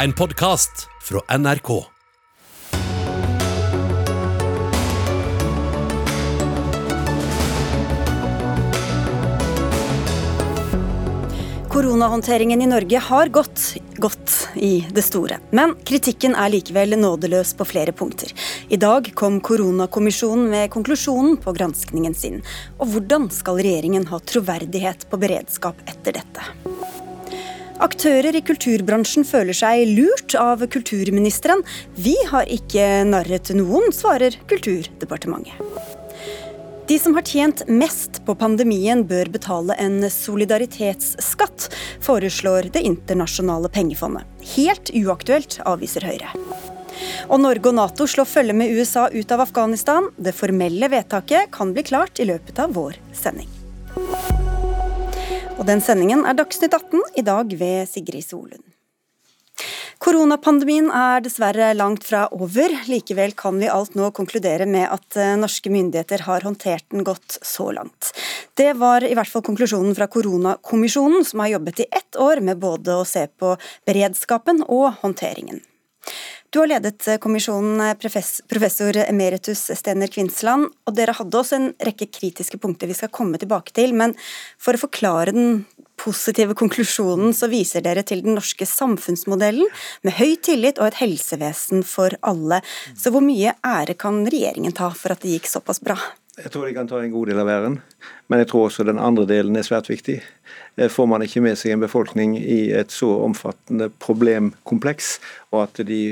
En podkast fra NRK. Koronahåndteringen i Norge har gått godt i det store. Men kritikken er likevel nådeløs på flere punkter. I dag kom koronakommisjonen med konklusjonen på granskningen sin. Og hvordan skal regjeringen ha troverdighet på beredskap etter dette? Aktører i kulturbransjen føler seg lurt av kulturministeren. Vi har ikke narret noen, svarer Kulturdepartementet. De som har tjent mest på pandemien, bør betale en solidaritetsskatt, foreslår Det internasjonale pengefondet. Helt uaktuelt, avviser Høyre. Og Norge og Nato slår følge med USA ut av Afghanistan. Det formelle vedtaket kan bli klart i løpet av vår sending. Og den sendingen er Dagsnytt 18, i dag ved Sigrid Solund. Koronapandemien er dessverre langt fra over. Likevel kan vi alt nå konkludere med at eh, norske myndigheter har håndtert den godt så langt. Det var i hvert fall konklusjonen fra koronakommisjonen, som har jobbet i ett år med både å se på beredskapen og håndteringen. Du har ledet eh, kommisjonen, eh, professor emeritus Stener Kvinsland, og dere hadde også en rekke kritiske punkter vi skal komme tilbake til. Men for å forklare den positive konklusjonen så viser dere til den norske samfunnsmodellen med høy tillit og et helsevesen for alle. Så hvor mye ære kan regjeringen ta for at det gikk såpass bra? Jeg tror de kan ta en god del av æren, men jeg tror også den andre delen er svært viktig. Eh, får man ikke med seg en befolkning i et så omfattende problemkompleks, og at de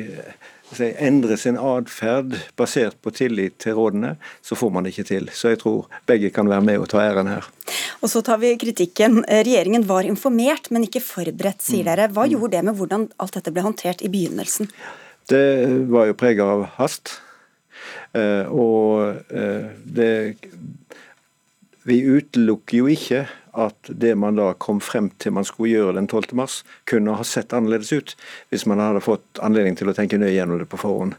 endrer sin atferd basert på tillit til rådene, så får man det ikke til. Så jeg tror begge kan være med og ta æren her. Og så tar vi kritikken. Regjeringen var informert, men ikke forberedt, sier mm. dere. Hva mm. gjorde det med hvordan alt dette ble håndtert i begynnelsen? Det var jo prega av hast. Eh, og eh, det Vi utelukker jo ikke at det man da kom frem til man skulle gjøre den 12. mars, kunne ha sett annerledes ut hvis man hadde fått anledning til å tenke nøye gjennom det på forhånd.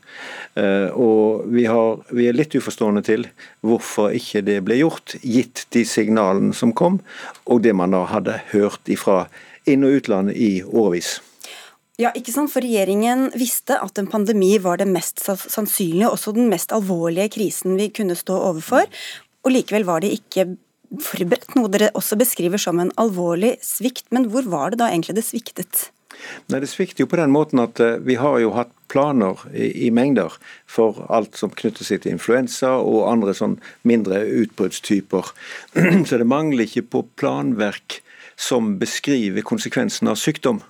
Eh, og vi, har, vi er litt uforstående til hvorfor ikke det ble gjort, gitt de signalene som kom, og det man da hadde hørt ifra inn- og utland i årevis. Ja, ikke sant? For Regjeringen visste at en pandemi var det mest sannsynlige, også den mest alvorlige krisen vi kunne stå overfor. Og Likevel var det ikke forberedt, noe dere også beskriver som en alvorlig svikt. Men hvor var det da egentlig det sviktet? Nei, Det svikter jo på den måten at uh, vi har jo hatt planer i, i, mengder for alt som knytter seg til influensa og andre sånn mindre utbruddstyper. Så det mangler ikke på planverk som beskriver konsekvensen av sykdom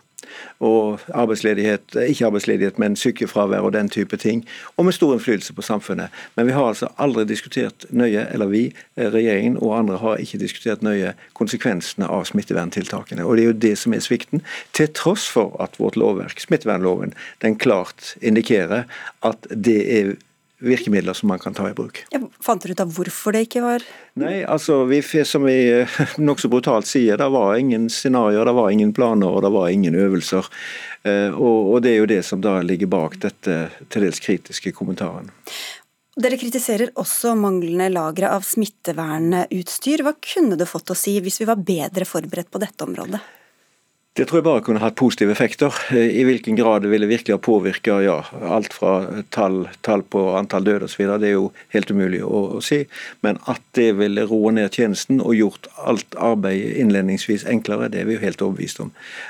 og arbeidsledighet, ikke arbeidsledighet, men sykefravær og den type ting. Og med stor innflytelse på samfunnet. Men vi har altså aldri diskutert nøye, eller vi, eh, regjeringen og andre har ikke diskutert nøye konsekvensene av smitteverntiltakene. Og det er jo det som er svikten. Til tross for at vårt lovverk, smittevernloven, den klart indikerer at det er virkemidler som man kan ta i bruk. Ja, fant dere ut av hvorfor det ikke var Nei, altså vi, som vi eh, nokså brutalt sier, det var ingen scenarioer, det var ingen planer og det var ingen øvelser. Eh, og, og det er jo det som da ligger bak dette til dels kritiske kommentaren. Dere kritiserer også manglende lagre av smittevernutstyr. Hva kunne det fått å si hvis vi var bedre forberedt på dette området? Det tror jeg bare kunne hatt positive effekter. I hvilken grad det ville virkelig ha påvirka ja, alt fra tall, tall på antall døde osv., det er jo helt umulig å, å, si. Men at det ville roe ned tjenesten og gjort alt arbeid innledningsvis enklere, det er vi jo helt overbevist om.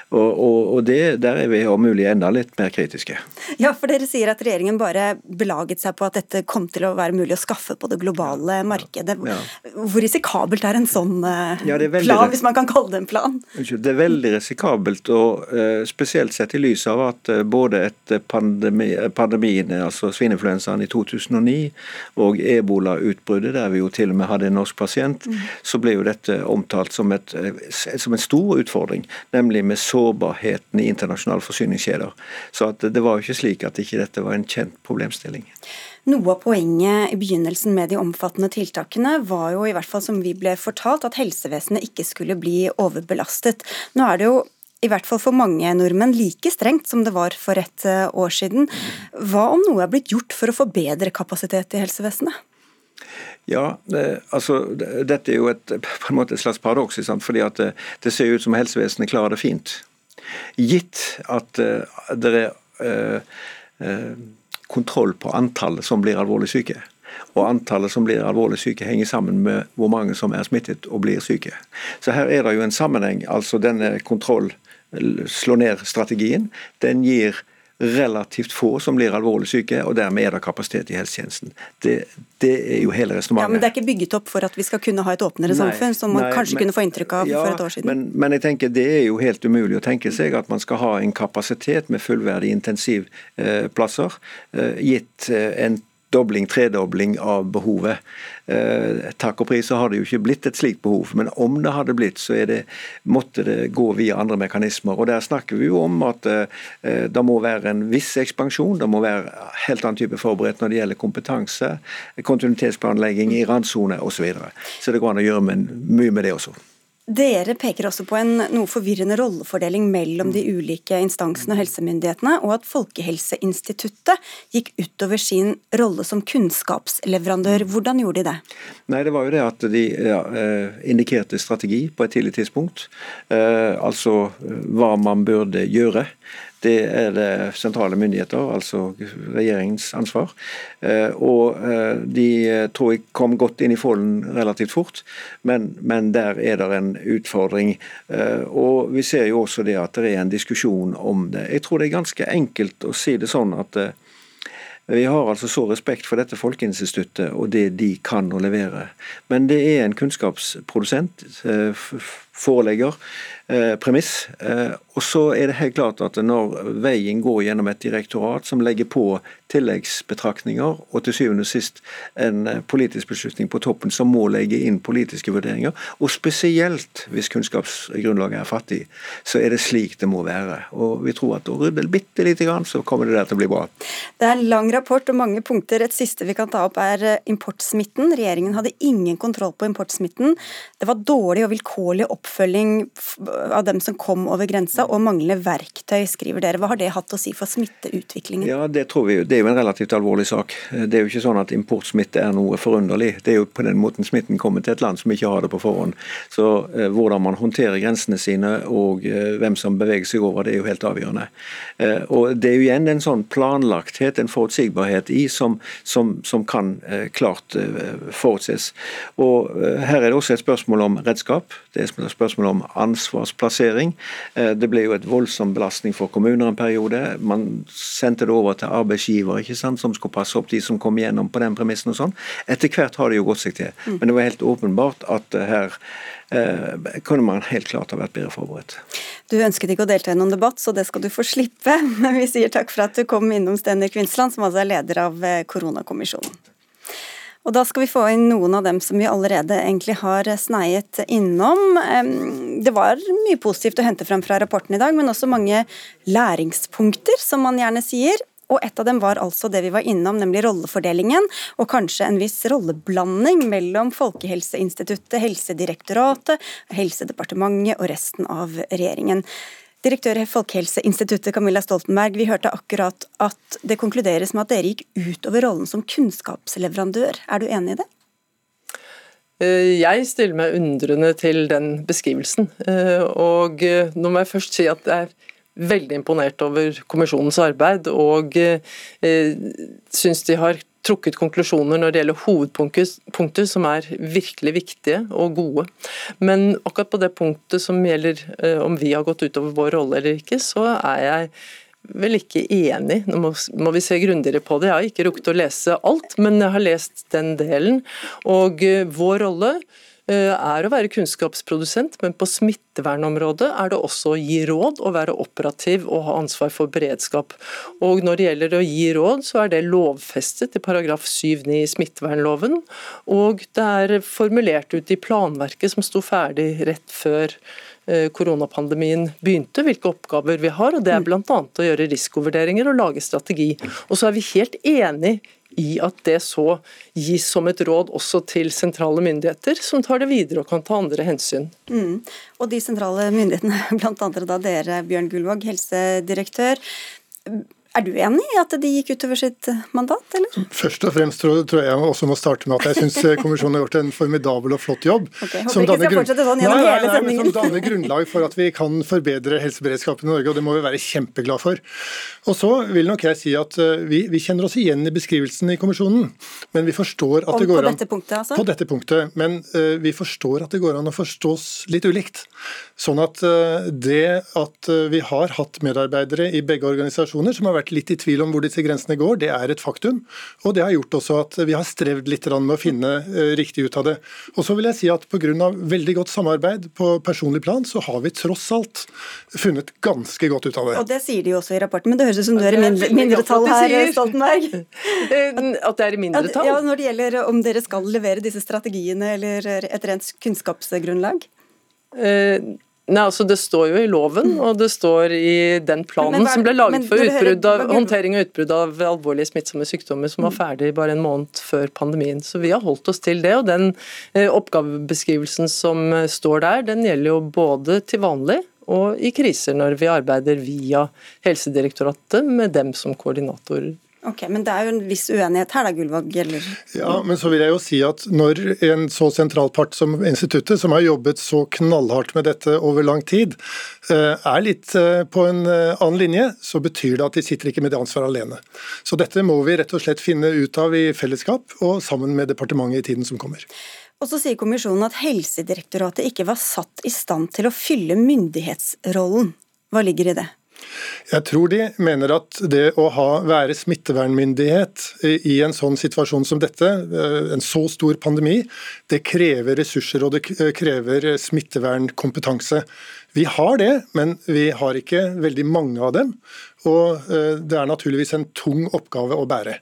Og, og, og det, Der er vi om mulig enda litt mer kritiske. Ja, for dere sier at regjeringen bare belaget seg på at dette kom til å være mulig å skaffe på det globale markedet. Ja. Hvor risikabelt er en sånn eh, ja, plan, hvis man kan kalle det en plan? Det er veldig risikabelt risikabelt, og uh, spesielt sett i lys av at uh, både etter pandemi, pandemien, altså svineinfluensaen i 2009, og ebolautbruddet, der vi jo til og med hadde en norsk pasient, mm. så ble jo dette omtalt som, et, som, en stor utfordring, nemlig med sårbarheten i internasjonale forsyningskjeder. Så det var jo ikke slik at ikke dette var en kjent problemstilling. Noe av poenget i begynnelsen med de omfattende tiltakene var jo i hvert fall som vi ble fortalt, at helsevesenet ikke skulle bli overbelastet. Nå er det jo i hvert fall for mange nordmenn, like strengt som det var for et eh, år siden. Hva om noe er blitt gjort for å få bedre kapasitet i helsevesenet? Ja, det, altså Dette er jo et, på en måte et slags paradoks. fordi at det, det, ser ut som helsevesenet klarer det fint. Gitt at det er kontroll på antallet som blir alvorlig syke. Og antallet som blir alvorlig syke henger sammen med hvor mange som er smittet og blir syke. Så her er det jo en sammenheng. altså Denne kontroll slå ned-strategien, den gir relativt få som blir alvorlig syke, og dermed er det kapasitet i helsetjenesten. Det, det er jo hele resonnementet. Ja, men det er ikke bygget opp for at vi skal kunne ha et åpnere nei, samfunn, som man nei, kanskje men, kunne få inntrykk av ja, for et år siden? Men, men, jeg tenker det er jo helt umulig å tenke seg at man skal ha en kapasitet med fullverdige intensivplasser, eh, gitt eh, en dobling, tredobling av behovet. Eh, takk og pris så har det jo ikke blitt et slikt behov, men om det hadde blitt, så det, måtte det gå via andre mekanismer. Og Der snakker vi jo om at eh, det må være en viss ekspansjon, det må være helt annen type forberedt når det gjelder kompetanse, kontinuitetsplanlegging i randsone osv. Så, videre. så det går an å gjøre mye med det også. Dere peker også på en noe forvirrende rollefordeling mellom de ulike instansene og helsemyndighetene, og at Folkehelseinstituttet gikk utover sin rolle som kunnskapsleverandør. Hvordan gjorde de det? Nei, Det var jo det at de ja, eh, indikerte strategi på et tidlig tidspunkt. Eh, altså eh, hva man burde gjøre. Det er det sentrale myndigheter, altså regjeringens ansvar. Eh, og eh, de eh, tror jeg kom godt inn i folden relativt fort, men, men der er det en utfordring. Og vi ser jo også det at det er en diskusjon om det. Jeg tror det er ganske enkelt å si det sånn at vi har altså så respekt for dette Folkeinstituttet og det de kan å levere. Men det er en kunnskapsprodusent, forelegger, premiss. Og så er det helt klart at når veien går gjennom et direktorat som legger på tilleggsbetraktninger, og til syvende og sist en eh, politisk beslutning på toppen som må legge inn politiske vurderinger, og spesielt hvis kunnskapsgrunnlaget er fattig, så er det slik det må være. Og vi tror at å rydde bitte lite grann, så kommer det der til å bli bra. Det er en lang rapport og mange punkter. Et siste vi kan ta opp er eh, importsmitten. Regjeringen hadde ingen kontroll på importsmitten. Det var dårlig og vilkårlig oppfølging av dem som kom over grensa og manglende verktøy, skriver dere. Hva har det hatt å si for smitteutviklingen? Ja, Det tror vi jo. Det er jo en relativt alvorlig sak. Det er jo ikke sånn at importsmitte er noe forunderlig. Det er jo på den måten smitten kommer til et land som ikke har det på forhånd. Så eh, hvordan man håndterer grensene sine og eh, hvem som beveger seg over, det er jo helt avgjørende. Eh, og Det er jo igjen en sånn planlagthet, en forutsigbarhet i, som, som, som kan eh, klart eh, forutses. Og eh, Her er det også et spørsmål om redskap. Det er et spørsmål om ansvarsplassering. Det ble jo et voldsom belastning for kommuner en periode. Man sendte det over til arbeidsgiver ikke sant, som skulle passe opp de som kom igjennom på den premissen. og sånn. Etter hvert har det jo gått seg til. Mm. Men det var helt åpenbart at eh, her eh, kunne man helt klart ha vært bedre forberedt. Du ønsket ikke å delta i noen debatt, så det skal du få slippe. Men vi sier takk for at du kom innom Stener Kvinsland, som altså er leder av eh, koronakommisjonen. Og da skal vi få inn noen av dem som vi allerede egentlig har sneiet innom. Det var mye positivt å hente frem fra rapporten i dag, men også mange læringspunkter, som man gjerne sier. Og et av dem var altså det vi var innom, nemlig rollefordelingen, og kanskje en viss rolleblanding mellom Folkehelseinstituttet, Helsedirektoratet, Helsedepartementet og resten av regjeringen. Direktør i Folkehelseinstituttet Camilla Stoltenberg, vi hørte akkurat at det konkluderes med at dere gikk utover rollen som kunnskapsleverandør. Er du enig i det? Eh, jeg stiller meg undrende til den beskrivelsen. Eh, og eh, nå må jeg først si at jeg er veldig imponert over kommisjonens arbeid, og syns de har trukket konklusjoner når det gjelder hovedpunkter som er virkelig viktige og gode. Men akkurat på det punktet som gjelder eh, om vi har gått utover vår rolle eller ikke, så er jeg vel ikke enig. Nå må, vi se grundigere på det. Jeg har ikke rukket å lese alt, men jeg har lest den delen. Og eh, vår rolle er å være kunnskapsprodusent, men på smittevernområdet er det også å gi råd og være operativ og ha ansvar for beredskap. Og Når det gjelder å gi råd, så er det lovfestet i paragraf 7-9 i smittevernloven. Og det er formulert ut i planverket som sto ferdig rett før eh, koronapandemien begynte, hvilke oppgaver vi har. og Det er bl.a. å gjøre risikovurderinger og lage strategi. Og så er vi helt enig i at det så gis som et råd også til sentrale myndigheter, som tar det videre og kan ta andre hensyn. Mm. Og de sentrale myndighetene, bl.a. da dere, Bjørn Gullvåg, helsedirektør. Er du enig i at de gikk utover sitt mandat, eller? Først og fremst tror, tror jeg også må starte med at jeg syns kommisjonen har gjort en formidabel og flott jobb. Okay, ikke skal fortsette sånn nei, nei, sendingen. Som danner grunnlag for at vi kan forbedre helseberedskapen i Norge, og det må vi være kjempeglad for. Og så vil nok jeg si at eh, vi, vi kjenner oss igjen i beskrivelsen i kommisjonen, men vi forstår at Om det går an På dette punktet, altså? På dette punktet, men uh, vi forstår at det går an å forstås litt ulikt. Sånn at uh, det at uh, vi har hatt medarbeidere i begge organisasjoner som har vært litt i tvil om hvor disse grensene går, det er et faktum. Og det har gjort også at vi har strevd litt med å finne uh, riktig ut av det. Og så vil jeg si at pga. veldig godt samarbeid på personlig plan, så har vi tross alt funnet ganske godt ut av det. Og det sier de jo også i rapporten, men det høres ut som du er i mindre, mindretall her, Stoltenberg. At det er i mindretall? Ja, når det gjelder om dere skal levere disse strategiene eller et rent kunnskapsgrunnlag? Uh, Nei, altså Det står jo i loven, og det står i den planen hva, som ble laget for utbrudd av, håndtering og utbrudd av alvorlige smittsomme sykdommer, som var ferdig bare en måned før pandemien. Så vi har holdt oss til det. Og den eh, oppgavebeskrivelsen som eh, står der, den gjelder jo både til vanlig og i kriser, når vi arbeider via Helsedirektoratet med dem som koordinatorer. Ok, Men det er jo en viss uenighet her, da, Gullvåg? Eller? Ja, men så vil jeg jo si at når en så sentral part som instituttet, som har jobbet så knallhardt med dette over lang tid, eh, er litt eh, på en eh, annen linje, så betyr det at de sitter ikke med det ansvaret alene. Så dette må vi rett og slett finne ut av i fellesskap og sammen med departementet i tiden som kommer. Og så sier kommisjonen at Helsedirektoratet ikke var satt i stand til å fylle myndighetsrollen. Hva ligger i det? Jeg tror de mener at det å ha, være smittevernmyndighet i en sånn situasjon som dette, eh, en så stor pandemi, det krever ressurser og det krever smittevernkompetanse. Vi har det, men vi har ikke veldig mange av dem. Og eh, det er naturligvis en tung oppgave å bære.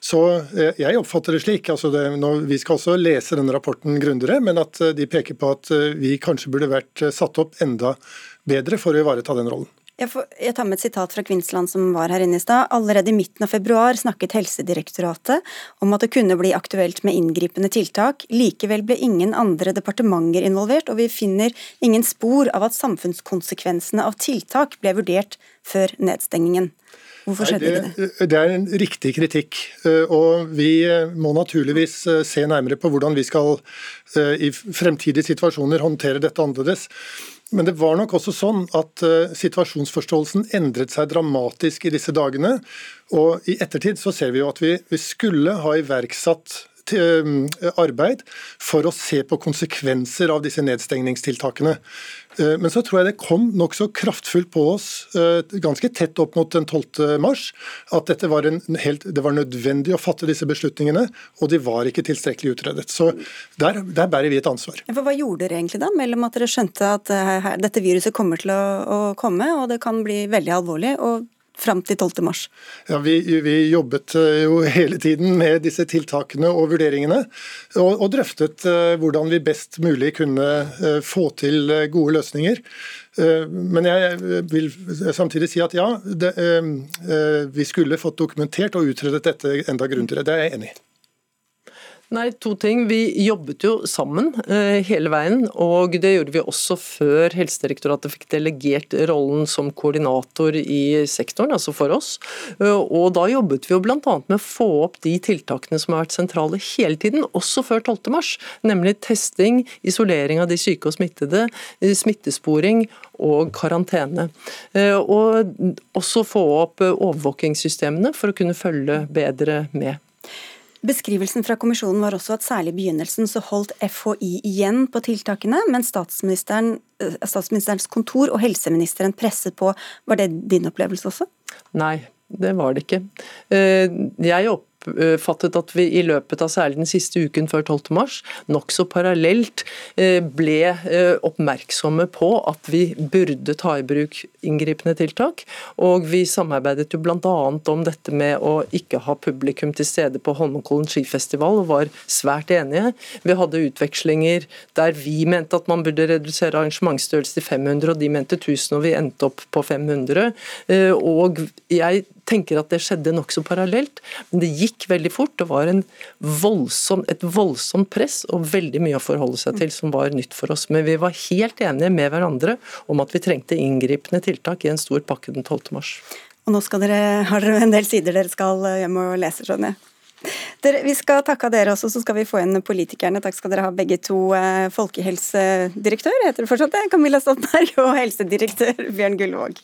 Så eh, jeg oppfatter det slik. altså det, Vi skal også lese denne rapporten grundigere, men at de peker på at vi kanskje burde vært satt opp enda bedre for å ivareta den rollen. Jeg, får, jeg, tar med et sitat fra Kvinsland som var her inne i stad. Allerede i midten av februar snakket Helsedirektoratet om at det kunne bli aktuelt med inngripende tiltak. Likevel ble ingen andre departementer involvert, og vi finner ingen spor av at samfunnskonsekvensene av tiltak ble vurdert før nedstengingen. Hvorfor skjedde ikke det? Det er en riktig kritikk. Eh, og vi eh, må naturligvis eh, se nærmere på hvordan vi skal i fremtidige situasjoner håndtere dette annerledes. Men det var nok også sånn at uh, situasjonsforståelsen endret seg dramatisk i disse dagene. Og i ettertid så ser vi jo at vi, vi skulle ha iverksatt arbeid for å se på konsekvenser av disse nedstengningstiltakene. Uh, men så tror jeg det kom nokså kraftfullt på oss ganske tett opp mot den 12. mars at dette var helt, det var nødvendig å fatte disse beslutningene, og de var ikke tilstrekkelig utredet. Så der, der bærer vi et ansvar. For Hva gjorde dere egentlig da, mellom at dere skjønte at dette viruset kommer til å, å komme, og det kan bli veldig alvorlig, og fram til 12. mars? Ja, vi, vi, jobbet eh, jo hele tiden med disse tiltakene og vurderingene, og, og drøftet uh, hvordan vi best mulig kunne uh, få til gode løsninger. Men jeg vil samtidig si at ja, det, vi skulle fått dokumentert og utredet dette enda grundigere. Det er jeg enig i. Nei, to ting. Vi jobbet jo sammen eh, hele veien, og det gjorde vi også før Helsedirektoratet fikk delegert rollen som koordinator i sektoren, altså for oss. Eh, og da jobbet vi jo bl.a. med å få opp de tiltakene som har vært sentrale hele tiden, også før 12.3, nemlig testing, isolering av de syke og smittede, eh, smittesporing og karantene. Eh, og også få opp overvåkingssystemene for å kunne følge bedre med. Beskrivelsen fra kommisjonen var også at særlig i begynnelsen så holdt FHI igjen på tiltakene, men statsministeren, eh, statsministerens kontor og helseministeren presset på. Var det din opplevelse også? Nei, det var det ikke. Eh, jeg opp oppfattet at vi i løpet av særlig den siste uken før 12.3 nokså parallelt eh, ble eh, oppmerksomme på at vi burde ta i bruk inngripende tiltak. Og vi samarbeidet jo bl.a. om dette med å ikke ha publikum til stede på Holmenkollen skifestival, og var svært enige. Vi hadde utvekslinger der vi mente at man burde redusere arrangementsstørrelse til 500, og de mente 1000, og vi endte opp på 500. Eh, og jeg tenker at det skjedde nokså parallelt, men det gikk veldig fort. Det var voldsom, et voldsomt press og veldig mye å forholde seg til som var nytt for oss. Men vi var helt enige med hverandre om at vi trengte inngripende tiltak i en stor pakke den 12. mars. Og nå dere, har dere en del sider dere skal hjem og lese, skjønner jeg. Dere, vi skal takke dere også, så skal vi få inn politikerne. Takk skal dere ha begge to. Eh, folkehelsedirektør heter det fortsatt det, Camilla Stoltenberg, og helsedirektør Bjørn Gullvåg.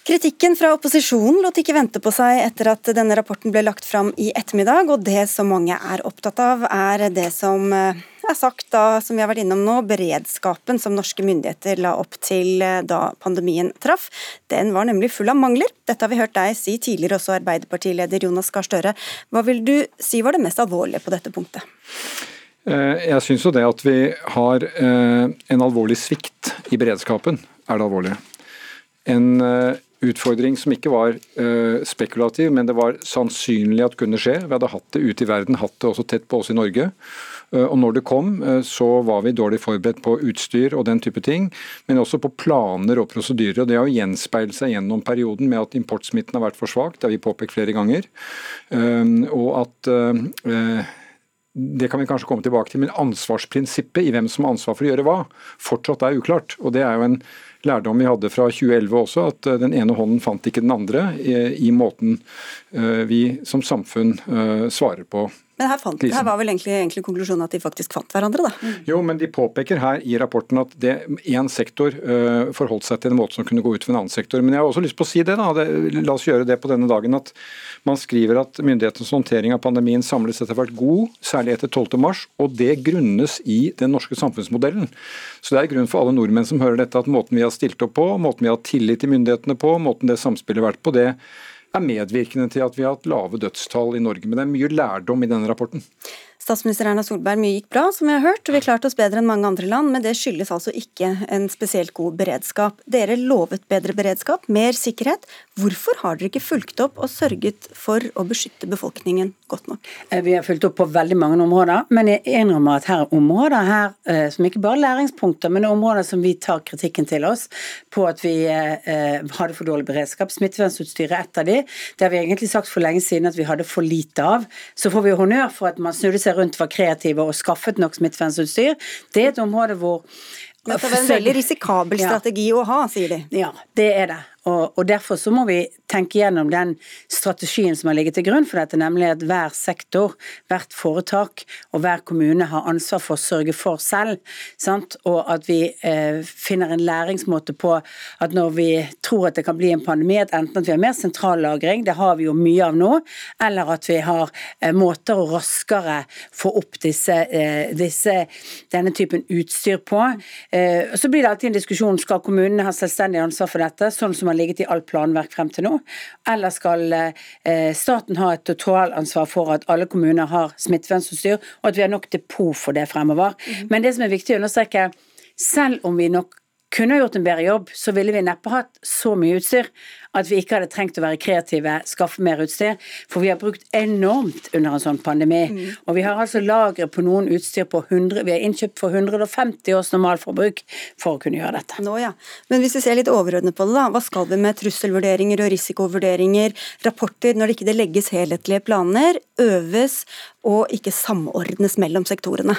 Kritikken fra opposisjonen lot ikke vente på seg etter at denne rapporten ble lagt fram i ettermiddag, og det som mange er opptatt av, er det som eh, er sagt da, som vi har vært innom nå, beredskapen som norske myndigheter la opp til eh, da pandemien traff. Den var nemlig full av mangler. Dette har vi hørt deg si tidligere, også Arbeiderpartileder Jonas Gahr Støre. Hva vil du si var det mest alvorlige på dette punktet? Eh, jeg syns jo det at vi har en alvorlig svikt i beredskapen, er det alvorlige. En utfordring som ikke var spekulativ, men det var sannsynlig at kunne skje. Vi hadde hatt det ute i verden, hatt det også tett på oss i Norge. Eh, og når det kom, eh, så var vi dårlig forberedt på utstyr og den type ting, men også på planer og prosedyrer. og Det har jo gjenspeilet seg gjennom perioden med at importsmitten har vært for svak, det har vi påpekt flere ganger. Eh, og at det kan vi kanskje komme tilbake til, men ansvarsprinsippet i hvem som har ansvar for å gjøre hva, fortsatt er uklart. Og Det er jo en lærdom vi hadde fra 2011 også, at den ene hånden fant ikke den andre i, i måten vi som samfunn svarer på men her, fant, her var vel egentlig, egentlig, konklusjonen at de faktisk fant hverandre, da? Mm. Jo, men de påpeker her i rapporten at én sektor uh, forholdt seg til en måte som kunne gå ut for en annen sektor. Men jeg har også lyst på å si det, da. Det, la oss gjøre det på denne dagen. at Man skriver at myndighetenes håndtering av pandemien samlet sett har vært god, særlig etter 12.3, og det grunnes i den norske samfunnsmodellen. Så det er grunn for alle nordmenn som hører dette, at måten vi har stilt opp på, måten vi har tillit til myndighetene på, måten det samspillet har vært på, det er medvirkende til at vi har hatt lave dødstall i Norge. Men det er mye lærdom i denne rapporten. Statsminister Erna Solberg, mye gikk bra, som vi har hørt. Vi klarte oss bedre enn mange andre land, men det skyldes altså ikke en spesielt god beredskap. Dere lovet bedre beredskap, mer sikkerhet. Hvorfor har dere ikke fulgt opp og sørget for å beskytte befolkningen godt nok? Eh, vi har fulgt opp på veldig mange områder, men jeg innrømmer at her er områder her eh, som ikke bare er læringspunkter, men områder som vi tar kritikken til oss på at vi eh, hadde for dårlig beredskap. Smittevernutstyret er et av de. Det har vi egentlig sagt for lenge siden at vi hadde for lite av. Så får vi honnør for at man snudde seg rundt var kreative og skaffet nok smittevernutstyr. Det er et område hvor Dette er en veldig risikabel strategi ja. å ha, sier de. Ja, det er det. Og, og, Derfor så må vi tenke gjennom den strategien som har ligget til grunn for dette, nemlig at hver sektor, hvert foretak og hver kommune har ansvar for å sørge for selv. Sant? Og at vi eh, finner en læringsmåte på at når vi tror at det kan bli en pandemi, at enten at vi har mer sentrallagring, det har vi jo mye av nå, eller at vi har eh, måter å raskere få opp disse, eh, disse, denne typen utstyr på. Eh, så blir det alltid en diskusjon skal kommunene ha selvstendig ansvar for dette, sånn som har ligget i alt planverk frem til nå? Eller skal eh, staten ha et totalansvar for at alle kommuner har smittevernutstyr, og at vi har nok depot for det fremover? Mm. Men det som er viktig å understreke, selv om vi nok kunne gjort en bedre jobb, så ville vi neppe hatt så mye utstyr at vi ikke hadde trengt å være kreative, skaffe mer utstyr. For vi har brukt enormt under en sånn pandemi. Mm. Og vi har altså lagre på noen utstyr på 100 Vi har innkjøpt for 150 års normalforbruk for å kunne gjøre dette. Nå ja. Men hvis vi ser litt overordnet på det, da. Hva skal vi med trusselvurderinger og risikovurderinger, rapporter, når det ikke legges helhetlige planer, øves og ikke samordnes mellom sektorene?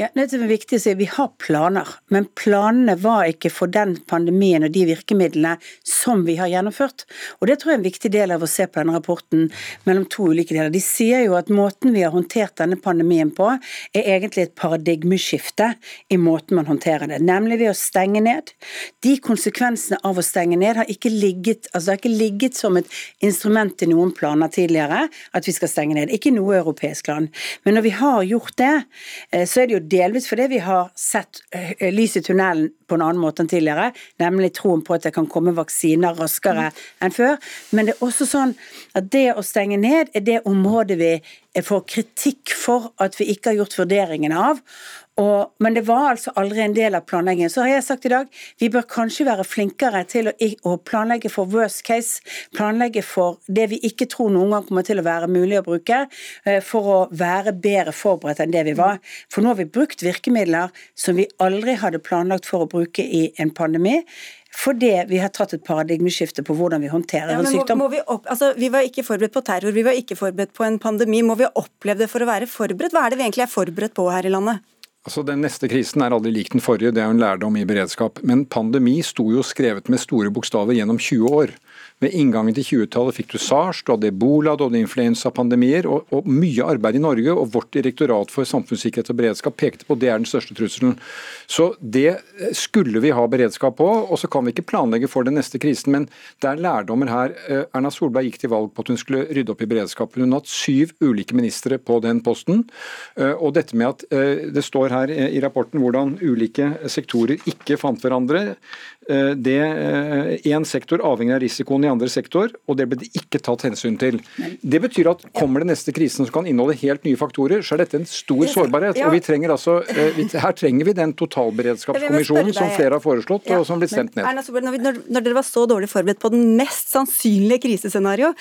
Ja, det som er viktig å si, Vi har planer, men planene var ikke for den pandemien og de virkemidlene som vi har gjennomført gjennomført. Og Det tror jeg er en viktig del av å se på denne rapporten mellom to ulike deler. De sier jo at måten vi har håndtert denne pandemien på, er egentlig et paradigmeskifte i måten man håndterer det, nemlig ved å stenge ned. De konsekvensene av å stenge ned har ikke ligget, altså det har ikke ligget som et instrument i noen planer tidligere at vi skal stenge ned. Ikke noe europeisk land. Men når vi har gjort det, eh, så er det jo delvis fordi vi har sett eh, lys i tunnelen på en annen måte enn tidligere, nemlig troen på at det kan komme vaksiner raskere enn før. Men det er også sånn at det å stenge ned er det området vi får kritikk for at vi ikke har gjort vurderingen av. Og, men det var altså aldri en del av planleggingen. Så har jeg sagt i dag vi bør kanskje være flinkere til å, å, planlegge for worst case. Planlegge for det vi ikke tror noen gang kommer til å være mulig å bruke, eh, for å være bedre forberedt enn det vi var. For nå har vi brukt virkemidler som vi aldri hadde planlagt for å bruke i en pandemi. Fordi vi har tatt et paradigmeskifte på hvordan vi håndterer ja, en sykdom. Må, må vi, opp, altså, vi var ikke forberedt på terror, vi var ikke forberedt på en pandemi. Må vi oppleve det for å være forberedt? Hva er det vi egentlig er forberedt på her i landet? Altså Den neste krisen er aldri lik den forrige, det er jo en lærdom i beredskap. Men pandemi sto jo skrevet med store bokstaver gjennom 20 år. Ved inngangen til 20-tallet fikk du SARS, du hadde ebola, du hadde influensapandemier. Og, og mye arbeid i Norge, og vårt direktorat for samfunnssikkerhet og beredskap pekte på at det er den største trusselen. Så det skulle vi ha beredskap på, og så kan vi ikke planlegge for den neste krisen. Men det er lærdommer her. Eh, Erna Solberg gikk til valg på at hun skulle rydde opp i beredskapen. Hun har hatt syv ulike ministre på den posten. Eh, og dette med at eh, det står her i rapporten hvordan ulike sektorer ikke fant hverandre. Det, en sektor avhenger av risikoen i andre sektor, og det ble det ikke tatt hensyn til. Det betyr at kommer det neste krisen som kan inneholde helt nye faktorer, så er dette en stor sårbarhet. og vi trenger altså, eh, Her trenger vi den totalberedskapskommisjonen som flere har foreslått, og som blir stemt ned. Når dere var så dårlig forberedt på den mest sannsynlige krisescenario,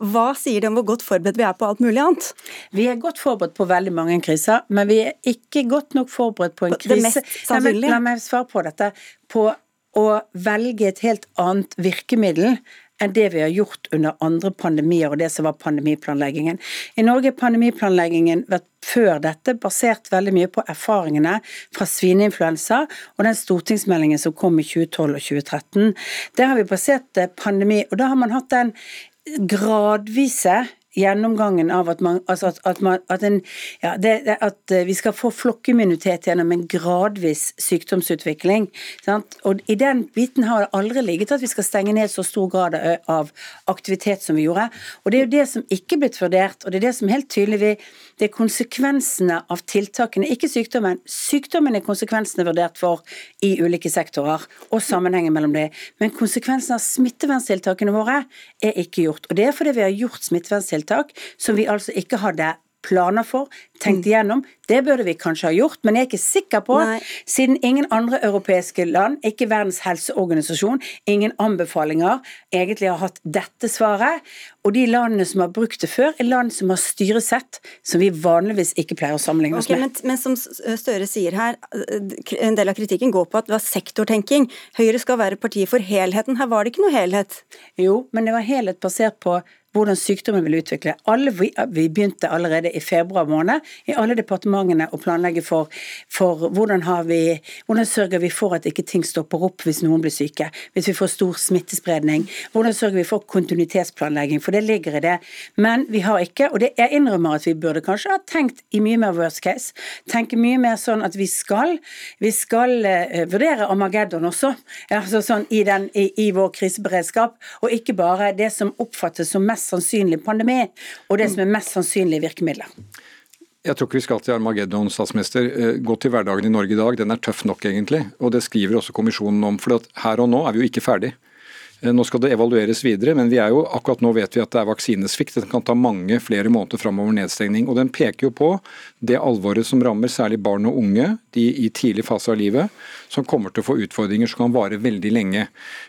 hva sier det om hvor godt forberedt vi er på alt mulig annet? Vi er godt forberedt på veldig mange kriser, men vi er ikke godt nok forberedt på en krise. Det mest sannsynlige? La meg svare på dette. På å velge et helt annet virkemiddel enn det vi har gjort under andre pandemier og det som var pandemiplanleggingen. I Norge har pandemiplanleggingen vært før dette basert veldig mye på erfaringene fra svineinfluensa og den stortingsmeldingen som kom i 2012 og 2013. Der har vi basert pandemi, og da har man hatt den gradvise gjennomgangen av at, man, altså at, at, man, at, en, ja, det, at, eh, vi skal få flokkimmunitet gjennom en gradvis sykdomsutvikling. Sant? Og I den biten har det aldri ligget at vi skal stenge ned så stor grad av aktivitet som vi gjorde. Og Det er jo det som ikke er blitt vurdert, og det er det som helt tydelig vi, det er konsekvensene av tiltakene, ikke sykdommen. Sykdommen er konsekvensene vurdert for i ulike sektorer, og sammenhengen mellom det. Men konsekvensene av smitteverntiltakene våre er ikke gjort. Og Det er fordi vi har gjort smitteverntiltak som vi altså ikke hadde planer for, tenkt mm. igjennom. Det burde vi kanskje ha gjort, men jeg er ikke sikker på, Nei. siden ingen andre europeiske land, ikke Verdens helseorganisasjon, ingen anbefalinger, egentlig har hatt dette svaret. Og de landene som har brukt det før, er land som har styresett som vi vanligvis ikke pleier å sammenligne oss okay, med. Men, men, som Støre sier her, en del av kritikken går på at det var sektortenking. Høyre skal være partiet for helheten. Her var det ikke noe helhet? Jo, men det var helhet basert på hvordan sykdommen vil utvikle. Alle, vi, vi, begynte allerede i februar måned i alle departementene å planlegge for, for hvordan, vi, hvordan, sørger vi for at ikke ting stopper opp hvis noen blir syke, hvis vi får stor smittespredning. Hvordan sørger vi for kontinuitetsplanlegging, for det ligger i det. Men vi har ikke, og det, jeg innrømmer at vi burde kanskje ha tenkt i mye mer worst case. Tenke mye mer sånn at vi skal, vi skal uh, vurdere Armageddon også, altså sånn i, den, i, i vår kriseberedskap, og ikke bare det som oppfattes som mest sannsynlig pandemi, og det som er mest sannsynlige virkemidler. Jeg tror ikke vi skal til Armageddon, statsminister. Eh, gå til hverdagen i Norge i dag. Den er tøff nok, egentlig. Og det skriver også kommisjonen om. For her og nå er vi jo ikke ferdig. Eh, nå skal det evalueres videre, men vi er jo, akkurat nå vet vi at det er vaksinesvikt. Det kan ta mange flere måneder framover nedstengning. og Den peker jo på det alvoret som rammer særlig barn og unge de i tidlig fase av livet, som kommer til å få utfordringer som kan vare veldig lenge.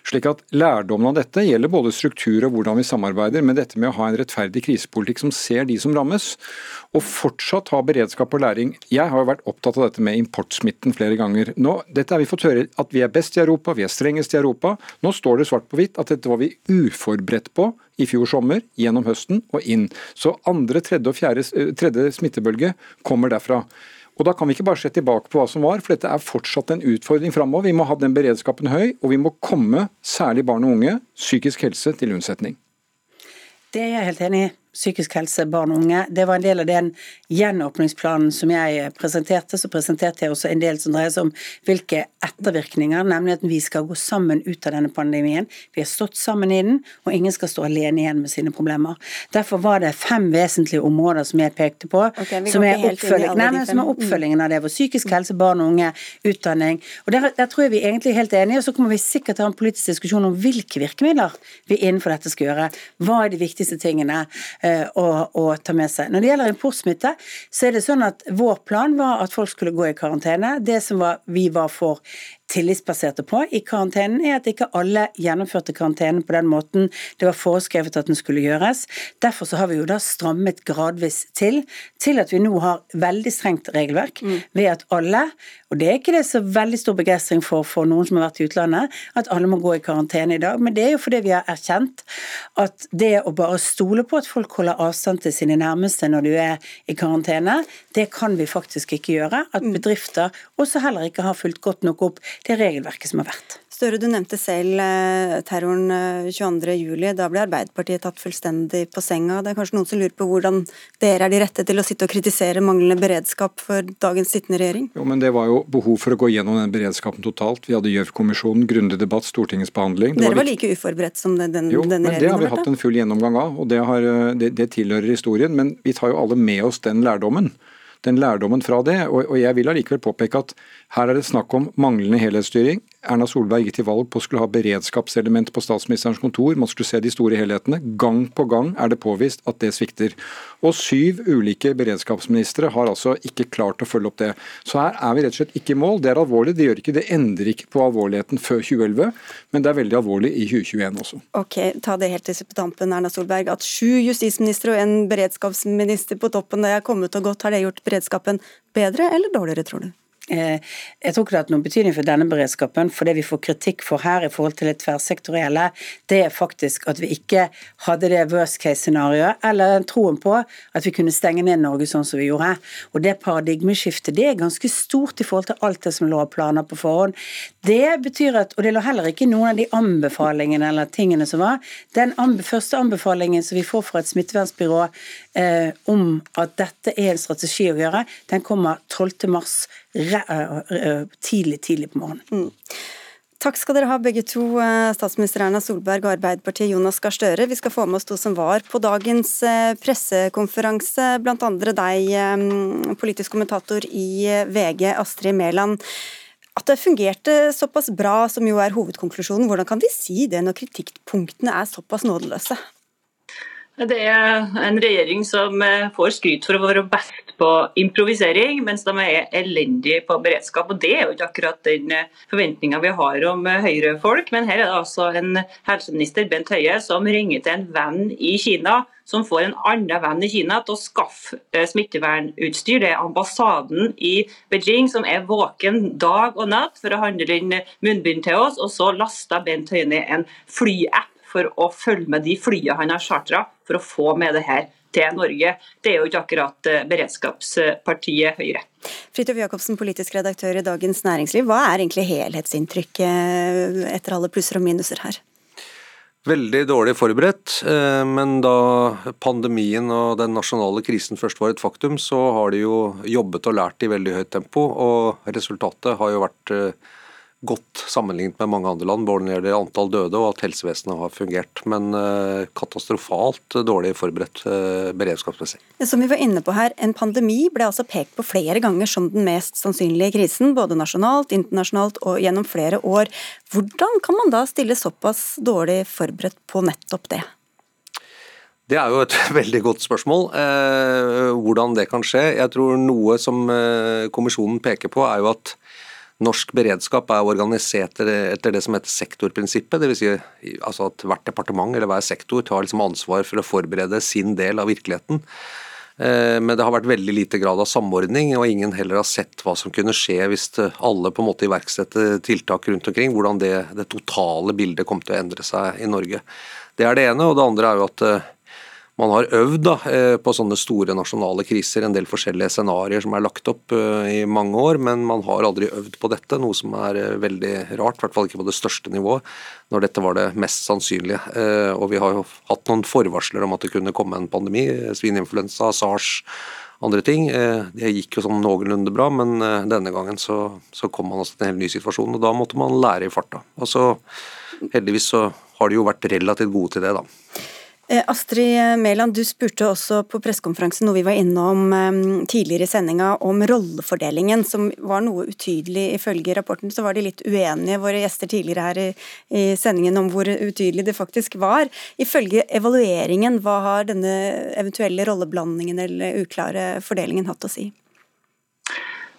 Slik at Lærdommen av dette gjelder både struktur og hvordan vi samarbeider, men dette med å ha en rettferdig krisepolitikk som ser de som rammes, og fortsatt ha beredskap og læring. Jeg har jo vært opptatt av dette med importsmitten flere ganger. Nå, dette har vi fått høre at vi er best i Europa, vi er strengest i Europa. Nå står det svart på hvitt at dette var vi uforberedt på i fjor sommer, gjennom høsten og inn. Så andre, tredje og fjerde, eh, tredje smittebølge kommer derfra. Og Da kan vi ikke bare se tilbake på hva som var, for dette er fortsatt en utfordring framover. Vi må ha den beredskapen høy, og vi må komme særlig barn og unge, psykisk helse til unnsetning. Det er jeg helt enig i psykisk helse, barn og unge. Det var en del av den gjenåpningsplanen som jeg presenterte. Så presenterte jeg også en del som dreier seg om hvilke ettervirkninger, nemlig at vi skal gå sammen ut av denne pandemien. Vi har stått sammen i den, og ingen skal stå alene igjen med sine problemer. Derfor var det fem vesentlige områder som jeg pekte på, okay, som, er oppfølging, nei, men, som er oppfølgingen av det. Vår psykisk helse, barn og unge, utdanning. Og der, der tror jeg vi egentlig er helt enige, og så kommer vi sikkert til å ha en politisk diskusjon om hvilke virkemidler vi innenfor dette skal gjøre. Hva er de viktigste tingene? Eh, å, å, ta med seg. Når det gjelder importsmitte, så er det sånn at vår plan var at folk skulle gå i karantene. Det som var, vi var for tillitsbaserte på i karantenen, er at ikke alle gjennomførte karantenen på den måten det var foreskrevet at den skulle gjøres. Derfor så har vi jo da strammet gradvis til, til at vi nå har veldig strengt regelverk mm. ved at alle, og det er ikke det så veldig stor begeistring for for noen som har vært i utlandet, at alle må gå i karantene i dag, men det er jo fordi vi har erkjent at det å bare stole på at folk holder avstand til sine nærmeste når du er i karantene, det kan vi faktisk ikke gjøre. At mm. bedrifter også heller ikke har fulgt godt nok opp det regelverket som har vært. Støre, du nevnte selv eh, terroren 22.07. Eh, da ble Arbeiderpartiet tatt fullstendig på senga. Det er kanskje noen som lurer på hvordan dere er de rette til å sitte og kritisere manglende beredskap for dagens sittende regjering? Jo, men Det var jo behov for å gå gjennom den beredskapen totalt. Vi hadde Gjørv-kommisjonen, grundig debatt, Stortingets behandling. Det dere var, like uforberedt som den, den, jo, denne regjeringen? Jo, men det har vi hatt en full gjennomgang av, og det, har, eh, det, det tilhører historien. Men vi tar jo alle med oss den lærdommen den lærdommen fra det. Og, jeg vil allikevel påpeke at her er det snakk om manglende helhetsstyring. Erna Solberg gikk til valg på å skulle ha beredskapselement på statsministerens kontor. Man skulle se de store helhetene. Gang på gang er det påvist at det svikter. Og syv ulike beredskapsministre har altså ikke klart å følge opp det. Så her er vi rett og slett ikke i mål. Det er alvorlig. Det, gjør ikke, det endrer ikke på alvorligheten før 2011, men det er veldig alvorlig i 2021 også. Ok, Ta det helt til tampen, Erna Solberg. At sju justisministre og en beredskapsminister på toppen det er kommet og gått, har det gjort beredskapen bedre eller dårligere, tror du? Eh, jeg tror ikke det har hatt noen betydning for denne beredskapen. For det vi får kritikk for her i forhold til det tverrsektorielle, det er faktisk at vi ikke hadde det worst case-scenarioet, eller troen på at vi kunne stenge ned Norge sånn som vi gjorde. Og det paradigmeskiftet det er ganske stort i forhold til alt det som lå av planer på forhånd. Det betyr at, og det lå heller ikke noen av de anbefalingene eller tingene som var, den anbe første anbefalingen som vi får fra et smittevernbyrå eh, om at dette er en strategi å gjøre, den kommer 12. mars tidlig, tidlig på morgenen. Mm. Takk skal dere ha begge to, statsminister Erna Solberg og Arbeiderpartiet Jonas Gahr Støre. Vi skal få med oss to som var på dagens pressekonferanse, blant andre deg, politisk kommentator i VG, Astrid Mæland. At det fungerte såpass bra, som jo er hovedkonklusjonen, hvordan kan vi si det når kritikkpunktene er såpass nådeløse? Det er en regjering som eh, får skryt for å være best på improvisering, mens de er elendige på beredskap. Og Det er jo ikke akkurat den eh, forventninga vi har om eh, Høyre-folk. Men her er det altså en helseminister, Bent Høie, som ringer til en venn i Kina, som får en annen venn i Kina til å skaffe smittevernutstyr. Det er ambassaden i Beijing som er våken dag og natt for å handle inn munnbind til oss. Og så laster Bent Høie ned en flyapp for å følge med de flyene han har chartra for å få med det her til Norge. Det er jo ikke akkurat eh, beredskapspartiet Høyre. Fridtjof Jacobsen, politisk redaktør i Dagens Næringsliv. Hva er egentlig helhetsinntrykket eh, etter alle plusser og minuser her? Veldig dårlig forberedt, eh, men da pandemien og den nasjonale krisen først var et faktum, så har de jo jobbet og lært i veldig høyt tempo. Og resultatet har jo vært godt sammenlignet med mange andre land, både når det gjelder antall døde og at helsevesenet har fungert. Men uh, katastrofalt dårlig forberedt uh, beredskapsmessig. Som vi var inne på her, En pandemi ble altså pekt på flere ganger som den mest sannsynlige krisen, både nasjonalt, internasjonalt og gjennom flere år. Hvordan kan man da stille såpass dårlig forberedt på nettopp det? Det er jo et veldig godt spørsmål, eh, hvordan det kan skje. Jeg tror Noe som eh, kommisjonen peker på, er jo at Norsk beredskap er organisert etter det som heter sektorprinsippet. Dvs. Si, altså at hvert departement eller hver sektor tar liksom ansvar for å forberede sin del av virkeligheten. Eh, men det har vært veldig lite grad av samordning, og ingen heller har sett hva som kunne skje hvis alle på en måte iverksetter tiltak rundt omkring. Hvordan det, det totale bildet kom til å endre seg i Norge. Det er det ene. Og det andre er jo at eh, man har øvd da, eh, på sånne store nasjonale kriser, en del forskjellige scenarioer som er lagt opp eh, i mange år, men man har aldri øvd på dette, noe som er eh, veldig rart, i hvert fall ikke på det største nivået, når dette var det mest sannsynlige. Og vi har jo hatt noen forvarsler om at det kunne komme en pandemi, svineinfluensa, sars, andre ting. Det gikk jo sånn noenlunde bra, men denne gangen så, så kom man altså til en helt ny situasjon, og da måtte man lære i farta. Og så heldigvis så har de jo vært relativt gode til det, da. Eh, Astrid Mæland, du spurte også på pressekonferansen noe vi var innom eh, tidligere i sendinga, om rollefordelingen, som var noe utydelig. Ifølge rapporten så var de litt uenige, våre gjester tidligere her i, sendingen, om hvor utydelig det faktisk var. Ifølge evalueringen, hva har denne eventuelle rolleblandingen eller uklare fordelingen hatt å si?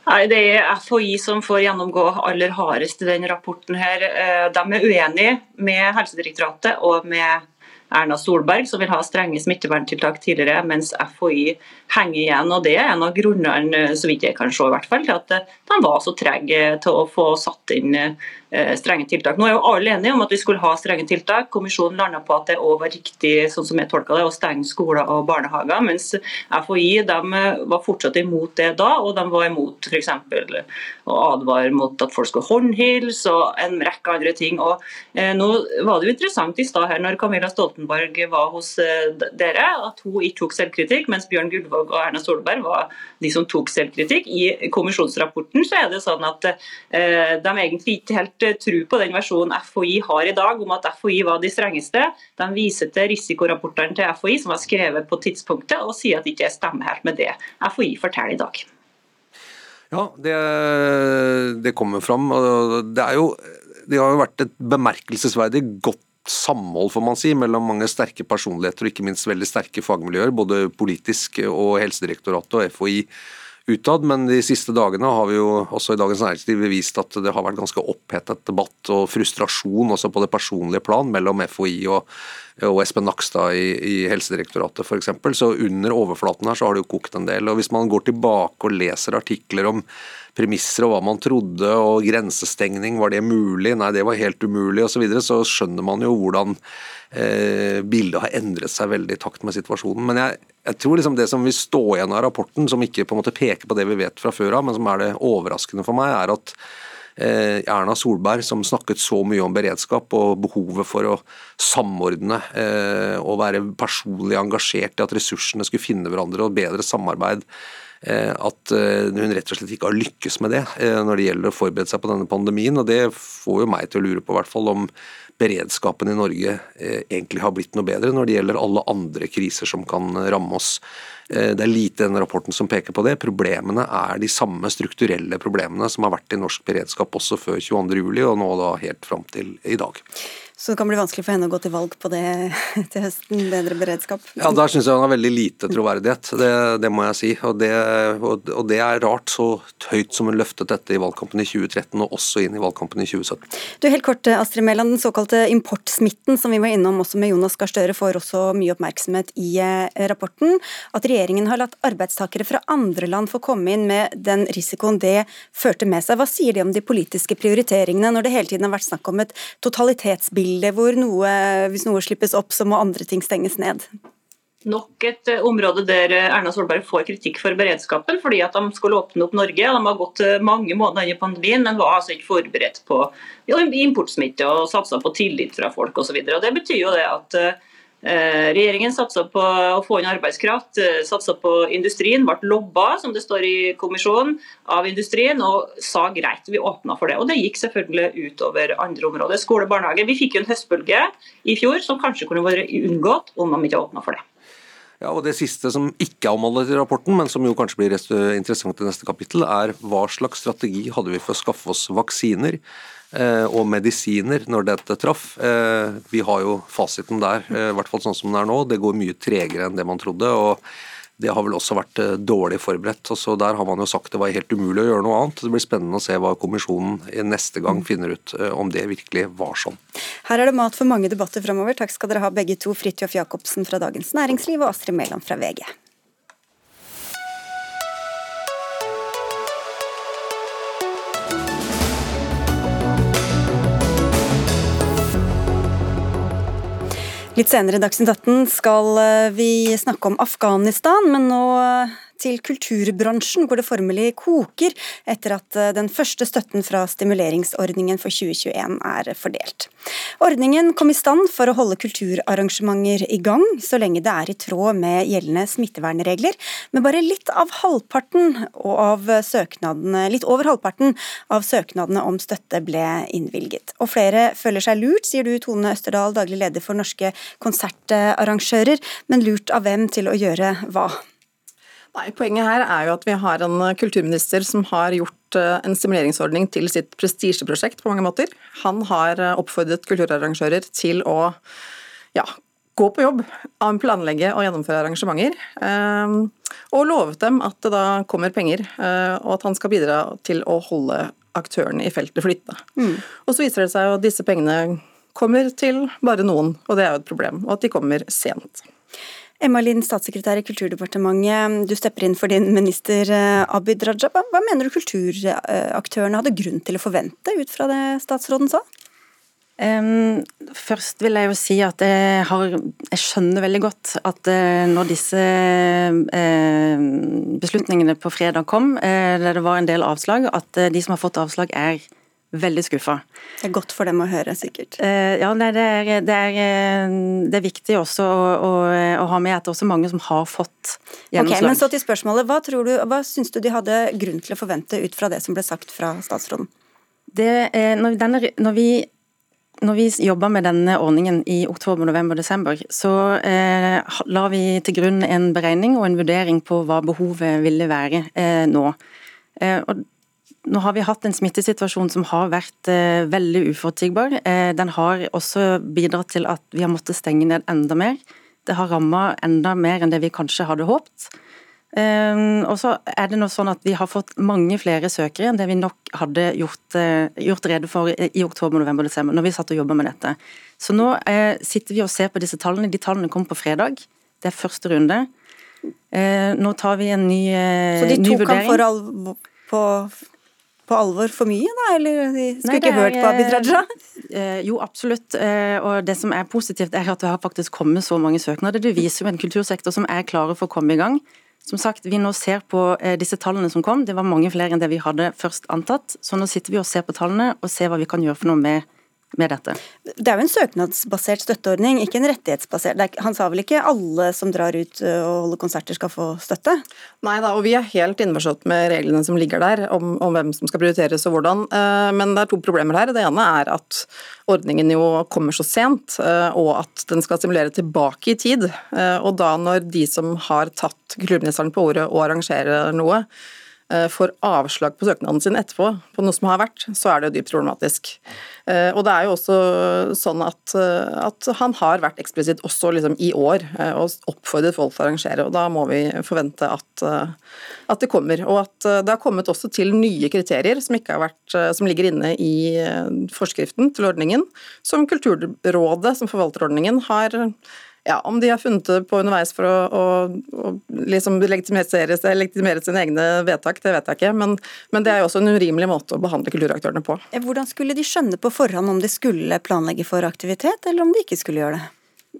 Nei, Det er FHI som får gjennomgå aller hardest i denne rapporten. her. Eh, de er uenige med Helsedirektoratet og med Erna Solberg, som vil ha strenge smitteverntiltak tidligere, mens FHI henger igjen. og Det er en av grunnene så vidt jeg kan se, i hvert fall, til at de var så trege til å få satt inn Eh, strenge tiltak. Nå er jo alle enige om at vi skulle ha strenge tiltak. Kommisjonen landa på at det òg var riktig sånn som jeg tolka det, å stenge skoler og barnehager. Mens FHI de eh, var fortsatt imot det da, og de var imot f.eks. å advare mot at folk skulle håndhilse og en rekke andre ting. Og eh, Nå var det jo interessant i stad her når Camilla Stoltenberg var hos eh, dere, at hun ikke tok selvkritikk, mens Bjørn Gullvåg og Erna Solberg var de som tok selvkritikk. I kommisjonsrapporten så er det sånn at eh, de egentlig ikke helt tror på den versjonen FHI har i dag, om at FHI var de strengeste. De viser til risikorapportene til FHI som var skrevet på tidspunktet, og sier at det ikke stemmer helt med det FHI forteller i dag. Ja, det, det kommer fram. Det, jo, det har jo vært et bemerkelsesverdig godt samhold får man si, mellom mange sterke personligheter og ikke minst veldig sterke fagmiljøer, både politisk og Helsedirektoratet og FHI utad, men de siste dagene har vi jo også i Dagens Næringsliv vist at det har vært ganske opphetet debatt og frustrasjon også på det personlige plan mellom FHI og, og Espen Nakstad i, i Helsedirektoratet f.eks. Så under overflaten her så har det jo kokt en del. og Hvis man går tilbake og leser artikler om premisser og hva man trodde, og grensestengning, var det mulig? Nei, det var helt umulig, osv. Så, videre, så skjønner man jo hvordan eh, bildet har endret seg veldig i takt med situasjonen. Men jeg, jeg tror liksom det som vil stå igjen av rapporten, som ikke på en måte peker på det vi vet fra før av, men som er det overraskende for meg, er at eh, Erna Solberg, som snakket så mye om beredskap og behovet for å samordne eh, og være personlig engasjert i at ressursene skulle finne hverandre og bedre samarbeid at eh, hun rett og slett ikke har lykkes med det eh, når det gjelder å forberede seg på denne pandemien. og Det får jo meg til å lure på hvert fall om beredskapen i Norge egentlig har blitt noe bedre når det gjelder alle andre kriser som kan ramme oss. Det er lite i denne rapporten som peker på det. Problemene er de samme strukturelle problemene som har vært i norsk beredskap også før 22.07, og nå da helt fram til i dag. Så det kan bli vanskelig for henne å gå til valg på det til høsten, bedre beredskap? Ja, der syns jeg hun har veldig lite troverdighet, det, det må jeg si. Og det, og, og det, er rart, så høyt som hun løftet dette i valgkampen i 2013 og også inn i valgkampen i 2017. Du, helt kort, Astrid Mæland, Den såkalte importsmitten som vi var innom også med Jonas Gahr Støre, får også mye oppmerksomhet i eh, rapporten. At regjeringen har latt arbeidstakere fra andre land få komme inn med den risikoen det førte med seg. Hva sier de om de politiske prioriteringene, når det hele tiden har vært snakk om et totalitetsbilde bilde hvor noe, hvis noe slippes opp, så må andre ting stenges ned? Nok et eh, område der eh, Erna Solberg får kritikk for beredskapen, fordi at de skulle åpne opp Norge. De har gått eh, mange måneder inn i pandemien, men var altså ikke forberedt på importsmitte og satsa på tillit fra folk osv. Det betyr jo det at regjeringen satsa på å få inn arbeidskraft, eh, satsa på industrien, ble lobba som det står i kommisjonen, av industrien og sa greit, vi åpna for det. Og Det gikk selvfølgelig utover andre områder. Skole og barnehage. Vi fikk jo en høstbølge i fjor som kanskje kunne vært unngått om de ikke åpna for det. Ja, og Det siste som ikke er omhandlet i rapporten, men som jo kanskje blir interessant i neste kapittel, er hva slags strategi hadde vi for å skaffe oss vaksiner Eh, og medisiner når dette traff. Eh, vi har jo fasiten der, eh, i hvert fall sånn som den er nå. Det går mye tregere enn det man trodde. og det har vel også vært dårlig forberedt. så Der har man jo sagt det var helt umulig å gjøre noe annet. Det blir spennende å se hva kommisjonen neste gang finner ut om det virkelig var sånn. Her er det mat for mange debatter framover. Takk skal dere ha begge to, Fridtjof Jacobsen fra Dagens Næringsliv og Astrid Mæland fra VG. Litt senere i Dagsnytt 18 skal eh, vi snakke om Afghanistan, men nå eh, til kulturbransjen, hvor det formelig koker etter at eh, den første støtten fra stimuleringsordningen for 2021 er fordelt. Ordningen kom i stand for å holde kulturarrangementer i gang, så lenge det er i tråd med gjeldende smittevernregler, men bare litt av halvparten av søknadene, litt over halvparten av søknadene om støtte ble innvilget. Og flere føler seg lurt, sier du Tone Østerdal, daglig leder for Norske konsertarrangører, men lurt av hvem til å gjøre hva? Nei, Poenget her er jo at vi har en kulturminister som har gjort eh, en stimuleringsordning til sitt prestisjeprosjekt på mange måter. Han har eh, oppfordret kulturarrangører til å ja, gå på jobb, planlegge og gjennomføre arrangementer. Og lovet dem at det da kommer penger, og at han skal bidra til å holde aktørene i feltet flyttende. Mm. Og så viser det seg at disse pengene kommer til bare noen, og det er jo et problem. Og at de kommer sent. Emma Lind, statssekretær i Kulturdepartementet. Du stepper inn for din minister eh, Abid Raja. Hva mener du kulturaktørene hadde grunn til å forvente ut fra det statsråden sa? Først vil jeg jo si at jeg, har, jeg skjønner veldig godt at uh, når disse uh, beslutningene på fredag kom, der det var en del avslag, at de som har fått avslag er veldig skuffa. Det er godt for dem å høre, sikkert. Uh, ja, det er, det, er, eh, det er, viktig også å, å, å, ha med at det er også mange som har fått gjennomslag. Okay, men så til spørsmålet. Hva, tror du, hva syns du de hadde grunn til å forvente ut fra det som ble sagt fra statsråden? Det, når, denne, når, vi når vi jobba med denne ordningen i oktober, november, desember, så eh, la vi til grunn en beregning og en vurdering på hva behovet ville være eh, nå. Eh, og nå har vi hatt en smittesituasjon som har vært eh, veldig uforutsigbar. Eh, den har også bidratt til at vi har måttet stenge ned enda mer. Det har ramma enda mer enn det vi kanskje hadde håpt. Eh, og så er det nå sånn at Vi har fått mange flere søkere enn det vi nok hadde gjort, eh, gjort rede for i oktober, november, desember, når vi satt og jobba med dette. Så Nå eh, sitter vi og ser på disse tallene. De tallene kom på fredag. Det er første runde. Eh, nå tar vi en ny, ny vurdering. Så de tok han for alvor på på alvor for mye, da? Eller de skulle Nei, ikke hørt på Abid Raja? Eh, jo, absolutt. Eh, og det som er positivt, er at det har faktisk kommet så mange søknader. Det viser jo en kultursektor som er klare for å komme i gang. Som sagt, Vi nå ser på eh, disse tallene som kom, det var mange flere enn det vi hadde først antatt. Så nå sitter vi og ser på tallene og ser hva vi kan gjøre for noe med med dette? Det er jo en søknadsbasert støtteordning, ikke en rettighetsbasert. Han sa vel ikke alle som drar ut og holder konserter skal få støtte? Nei da, og vi er helt innforstått med reglene som ligger der, om, om, hvem som skal prioriteres og hvordan. Men det er to problemer her. Det ene er at ordningen jo kommer så sent, og at den skal stimulere tilbake i tid. Og da når de som har tatt kulturministeren på ordet og arrangerer noe, får avslag på søknaden sin etterpå, på noe som har vært, så er det jo dypt problematisk. Eh, og det er jo også sånn at, eh, at han har vært eksplisitt også liksom i år og oppfordret folk til å arrangere, og da må vi forvente at, at det kommer. Og at det har kommet også til nye kriterier som, vært, som ligger inne i forskriften til ordningen, som Kulturrådet, som forvalter ordningen, har ja, Om de har funnet det på underveis for å, å, å liksom legitimere, legitimere, sine egne vedtak, det vet jeg ikke. Men, men, det er jo også en urimelig måte å behandle kulturaktørene på. Hvordan skulle de skjønne på forhånd om de skulle planlegge for aktivitet, eller om de ikke skulle gjøre det?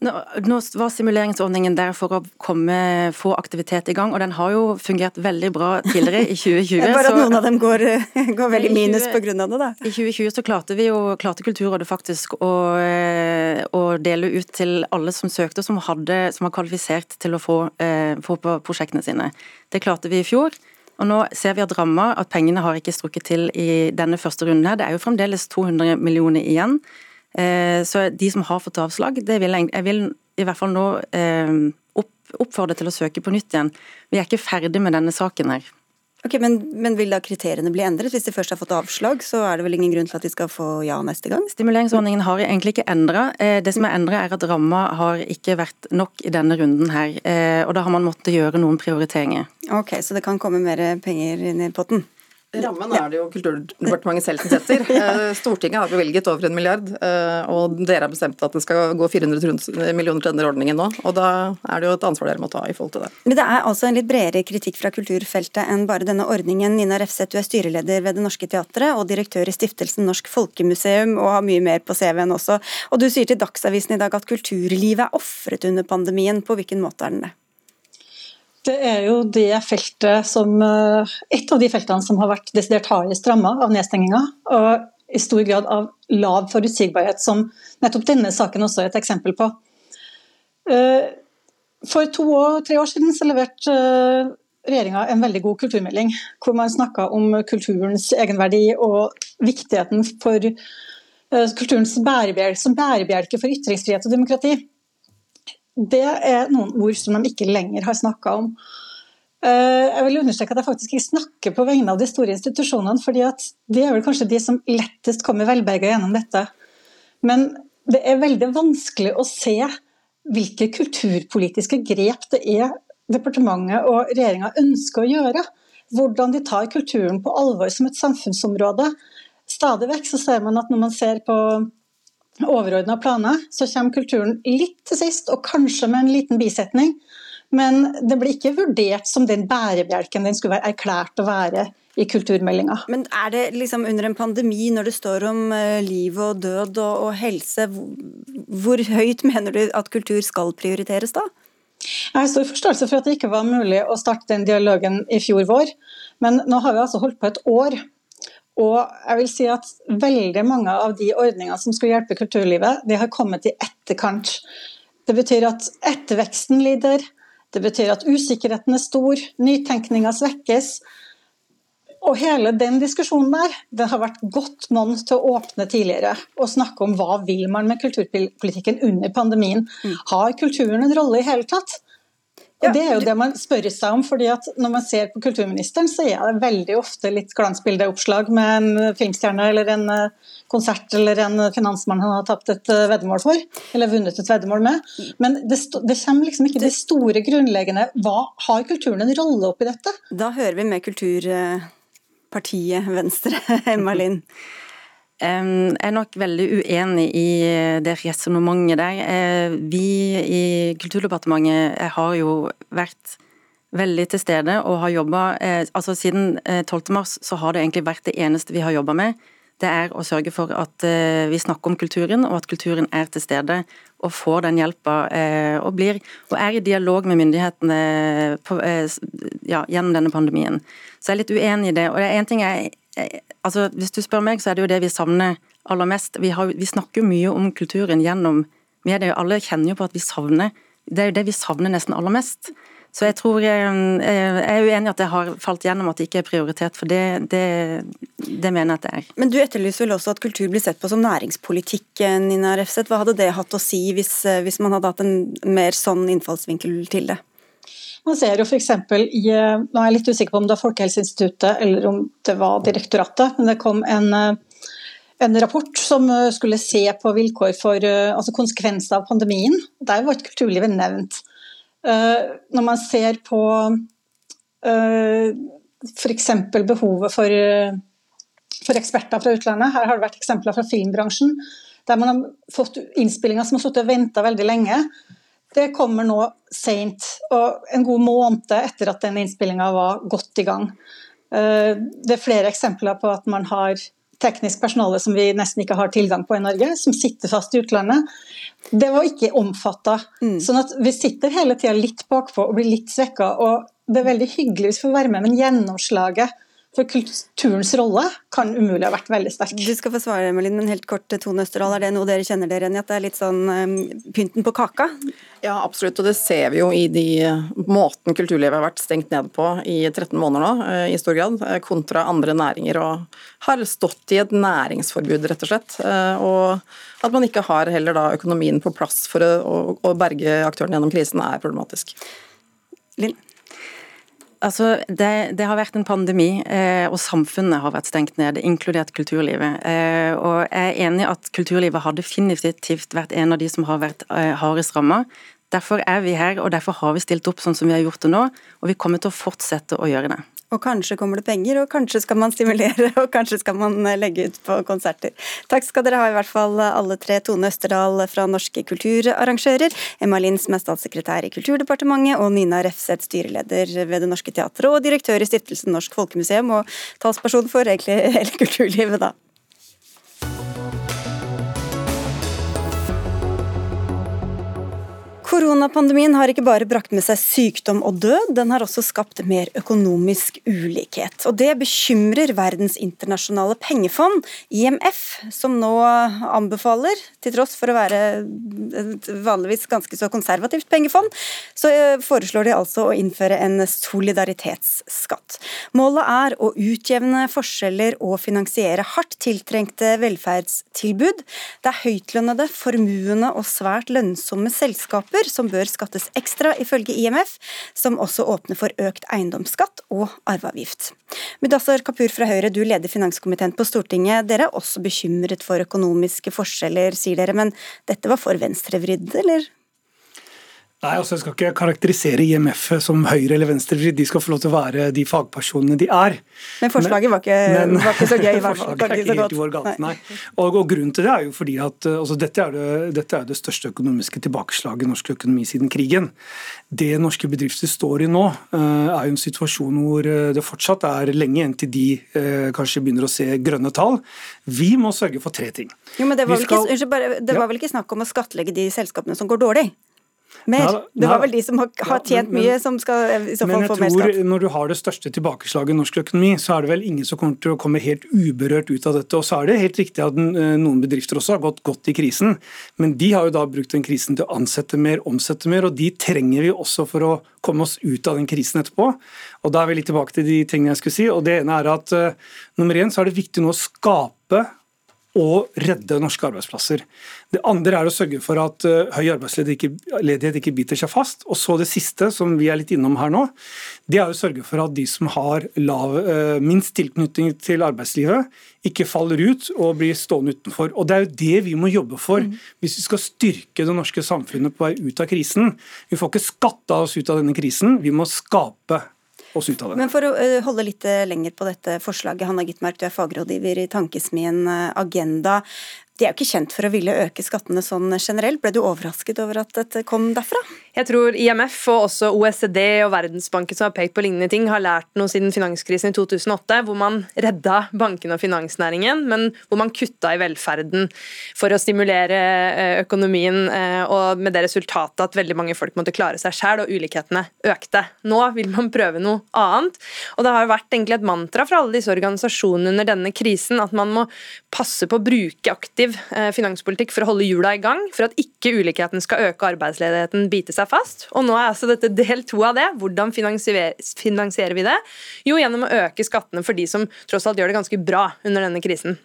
Nå var simuleringsordningen der for å komme, få aktivitet i gang, og den har jo fungert veldig bra tidligere i 2020. Bare at noen av dem går, går veldig minus pga. det, da. I 2020 så klarte vi jo, klarte Kulturrådet faktisk å, eh, å, dele ut til alle som søkte, som, hadde, som var kvalifisert til å få, eh, få på prosjektene sine. Det klarte vi i fjor. Og nå ser vi at ramma, at pengene har ikke strukket til i denne første runden her. Det er jo fremdeles 200 millioner igjen. Eh, så de som har fått avslag, det vil jeg, jeg vil i hvert fall nå eh, oppfordre til å søke på nytt igjen. Vi er ikke ferdig med denne saken her. Ok, men, men, vil da kriteriene bli endret? Hvis de først har fått avslag, så er det vel ingen grunn til at de skal få ja neste gang? Stimuleringsordningen har egentlig ikke endra. Eh, det som er endra er at ramma har ikke vært nok i denne runden her. Og da har man måttet gjøre noen prioriteringer. Ok, Så det kan komme mer penger inn i potten? Rammen er det jo Kulturdepartementet selv som setter. Eh, Stortinget har bevilget over en milliard, eh, og dere har bestemt at det skal gå 400 millioner til denne ordningen nå. og Da er det jo et ansvar dere må ta i forhold til det. Men Det er altså en litt bredere kritikk fra kulturfeltet enn bare denne ordningen. Nina Refseth, du er styreleder ved Det Norske Teatret og direktør i stiftelsen Norsk Folkemuseum, og har mye mer på CV-en også. Og Du sier til Dagsavisen i dag at kulturlivet er ofret under pandemien. På hvilken måte er den det? Det er jo det feltet som, eh, et av de feltene som har vært desidert hardest ramma av nedstenginga. Og i stor grad av lav forutsigbarhet, som nettopp denne saken også er et eksempel på. Eh, for to og tre år siden så leverte eh, regjeringa en veldig god kulturmelding, hvor man snakka om kulturens egenverdi og viktigheten for kulturens bærebjelke som bærebjelke for ytringsfrihet og demokrati det er noen ord som de ikke lenger har snakka om. Eh, jeg vil understreke at jeg faktisk ikke snakker på vegne av de store institusjonene, fordi det er vel kanskje de som lettest kommer velberga gjennom dette. Men det er veldig vanskelig å se hvilke kulturpolitiske grep det er departementet og regjeringa ønsker å gjøre. Hvordan de tar kulturen på alvor som et samfunnsområde. Stadig vekk ser man at når man ser på overordna planer, så kommer kulturen litt til sist, og kanskje med en liten bisetning. Men det blir ikke vurdert som den bærebjelken den skulle være erklært å være i kulturmeldinga. Men er det liksom under en pandemi, når det står om eh, liv og død og, og helse, hvor høyt mener du at kultur skal prioriteres da? Jeg har stor forståelse for at det ikke var mulig å starte den dialogen i fjor vår, men nå har vi altså holdt på et år. Og jeg vil si at veldig mange av de ordningene som skulle hjelpe kulturlivet, de har kommet i etterkant. Det betyr at etterveksten lider, det betyr at usikkerheten er stor, nytenkninga svekkes. Og hele den diskusjonen der, det har vært godt monn til å åpne tidligere og snakke om hva vil man med kulturpolitikken under pandemien. Mm. Har kulturen en rolle i hele tatt? Og Det er jo det man spør seg om, fordi at når man ser på kulturministeren, så er det veldig ofte litt glansbildeoppslag med en filmstjerne eller en eh, konsert eller en finansmann han har tapt et eh, veddemål for, eller vunnet et veddemål med. Men det, det kommer liksom ikke det store grunnleggende Hva Har kulturen en rolle oppi dette? Da hører vi med kulturpartiet Venstre, Emma Lind. Jeg er nok veldig uenig i det resonnementet der. Eh, vi i Kulturdepartementet eh, har jo vært veldig til stede og har jobba eh, altså Siden 12. mars så har det egentlig vært det eneste vi har jobba med. Det er å sørge for at vi snakker om kulturen, og at kulturen er til stede og får den hjelpa og blir og er i dialog med myndighetene på, ja, gjennom denne pandemien. Så jeg er litt uenig i det. Og det er en ting jeg altså, Hvis du spør meg, så er det jo det vi savner aller mest. Vi, har, vi snakker jo mye om kulturen gjennom media, alle kjenner jo på at vi savner Det er jo det vi savner nesten aller mest. Så jeg tror jeg, jeg er uenig i at det har falt gjennom at det ikke er prioritet, for det, det, det, mener jeg at det er. Men du etterlyser vel også at kultur blir sett på som næringspolitikk, Nina Refseth. Hva hadde det hatt å si hvis, hvis man hadde hatt en mer sånn innfallsvinkel til det? Man ser jo f.eks. i eh, Nå er jeg litt usikker på om det var Folkehelseinstituttet eller om det var direktoratet, men det kom en, eh, en rapport som eh, skulle se på vilkår for altså konsekvenser av pandemien. Der var ikke kulturlivet nevnt. Når man ser på f.eks. behovet for, for eksperter fra utlandet, her har det vært eksempler fra filmbransjen, der man har fått innspillinger som har sittet og venta veldig lenge det kommer nå seint, og en god måned etter at den innspillinga var godt i gang. Eh, det er flere eksempler på at man har teknisk personale som vi nesten ikke har tilgang på i Norge, som sitter fast i utlandet. Det var ikke omfatta. Mm. Sånn at vi sitter hele tida litt bakpå og blir litt svekka. Og det er veldig hyggelig hvis vi får være med, men gjennomslaget for kulturens rolle kan umulig ha vært veldig sterk. Du skal få svare, Melin, men helt kort Tone Østerdal. Er det noe dere kjenner dere igjen i? At det er litt sånn um, pynten på kaka? Ja, absolutt. Og det ser vi jo i de måten kulturlivet har vært stengt ned på i 13 måneder nå, eh, i stor grad, eh, kontra andre næringer. Og har stått i et næringsforbud, rett og slett. Eh, og at man ikke har heller da økonomien på plass for å, å berge aktørene gjennom krisen, er problematisk. Linn? Altså, det, det, har vært en pandemi, eh, og samfunnet har vært stengt ned, inkludert kulturlivet. Eh, og Jeg er enig i at kulturlivet har definitivt vært en av de som har vært eh, hardest ramma. Derfor er vi her, og derfor har vi stilt opp sånn som vi har gjort det nå. Og vi kommer til å fortsette å gjøre det. Og kanskje kommer det penger, og kanskje skal man stimulere, og kanskje skal man eh, legge ut på konserter. Takk skal dere ha i hvert fall eh, alle tre. Tone Østerdal fra Norske kulturarrangører, Emma Lind som er statssekretær i Kulturdepartementet, og Nina Refseth, styreleder ved Det Norske Teatret og direktør i Stiftelsen Norsk Folkemuseum, og talsperson for egentlig hele kulturlivet, da. Koronapandemien har ikke bare brakt med seg sykdom og død, den har også skapt mer økonomisk ulikhet. Og Det bekymrer Verdens internasjonale pengefond, IMF, som nå anbefaler, til tross for å være et vanligvis ganske så konservativt pengefond, så eh, foreslår de altså å innføre en solidaritetsskatt. Målet er å utjevne forskjeller og finansiere hardt tiltrengte velferdstilbud. Det er høytlønnede, formuende og svært lønnsomme selskaper selskaper som bør skattes ekstra, ifølge IMF, som også åpner for økt eiendomsskatt og arveavgift. Mudassar Kapur fra Høyre, du leder finanskomiteen på Stortinget. Dere er også bekymret for økonomiske forskjeller, sier dere, men dette var for venstrevridd, eller? Nei, altså Jeg skal ikke karakterisere IMF som høyre eller venstre, de skal få lov til å være de fagpersonene de er. Men forslaget var ikke, men, var ikke så gøy? Forslaget er ikke helt i vår gate, nei. Og, og, Grunnen til det er jo fordi at altså, dette, er det, dette er det største økonomiske tilbakeslaget i norsk økonomi siden krigen. Det norske bedrifter står i nå, uh, er jo en situasjon hvor eh, det fortsatt er lenge igjen til de uh, kanskje begynner å se grønne tall. Vi må sørge for tre ting. Jo, men Det var, vel, skal, ikke, unnskyld, bare, det var vel ikke snakk om å skattlegge de selskapene som går dårlig? Mer. Det var vel de som har, har tjent ja, men, mye, som skal i så fall få mer skatt. Men jeg tror når du har det største tilbakeslaget i norsk økonomi, så er det vel ingen som kommer til å komme helt uberørt ut av dette. Og så er det helt riktig at eh, noen bedrifter også har gått godt i krisen, men de har jo da brukt den krisen til å ansette mer, omsette mer, og de trenger vi også for å komme oss ut av den krisen etterpå. Og da er vi litt tilbake til de tingene jeg skulle si. og Det ene er at uh, nummer én så er det viktig nå å skape og redde norske arbeidsplasser. Det andre er å sørge for at uh, høy arbeidsledighet ikke, biter seg fast. Og så det siste, som vi er litt innom her nå, det er å sørge for at de som har lav, uh, minst tilknytning til arbeidslivet, ikke faller ut og blir stående utenfor. Og Det er jo det vi må jobbe for mm. hvis vi skal styrke det norske samfunnet på vei ut av krisen. Vi får ikke skatta oss ut av denne krisen, vi må skape oss ut av det. Men For å eh, holde litt eh, lenger på dette forslaget, Hanna Gitmark, du er fagrådgiver i Tankesmien eh, Agenda. De er jo ikke kjent for å ville øke skattene sånn generelt. Ble du overrasket over at dette kom derfra? Jeg tror IMF og også OECD og Verdensbanken som har pekt på lignende ting, har lært noe siden finanskrisen i 2008, hvor man redda bankene og finansnæringen, men hvor man kutta i velferden for å stimulere eh, økonomien, eh, og med det resultatet at veldig mange folk måtte klare seg sjøl, og ulikhetene økte. Nå vil man prøve noe annet, og det har vært egentlig et mantra fra alle disse organisasjonene under denne krisen at man må passe på å bruke aktivt aktiv eh, finanspolitikk for å holde hjula i gang, for at ikke ulikheten skal øke arbeidsledigheten bite seg fast. Og nå er altså dette del to av det. Hvordan finansierer vi det? Jo, gjennom å øke skattene for de som tross alt gjør det ganske bra under denne krisen.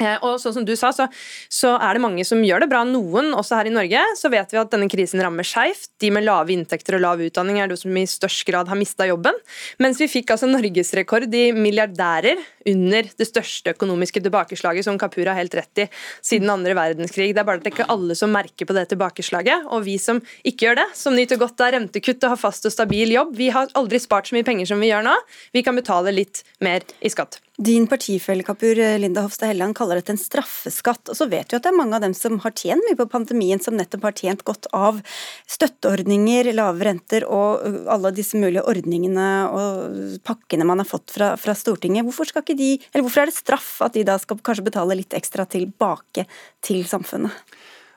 Eh, og sånn som du sa, så, så, er det mange som gjør det bra. Noen, også her i Norge, så vet vi at denne krisen rammer skeivt. De med lave inntekter og lav utdanning er de som i størst grad har mista jobben. Mens vi fikk altså norgesrekord i milliardærer under det største økonomiske tilbakeslaget, som Kapur har helt rett i, siden andre verdenskrig. Det er bare at det ikke alle som merker på det tilbakeslaget. Og vi som ikke gjør det, som nyter godt av rentekutt og har fast og stabil jobb, vi har aldri spart så mye penger som vi gjør nå. Vi kan betale litt mer i skatt. Din partifelle Kapur, Linda Hofstad Helleland kaller dette en straffeskatt. Og så vet vi at det er mange av dem som har tjent mye på pandemien, som nettopp har tjent godt av støtteordninger, lave renter og alle disse mulige ordningene og pakkene man har fått fra, fra Stortinget. Hvorfor, de, hvorfor er det straff at de da skal kanskje betale litt ekstra tilbake til samfunnet?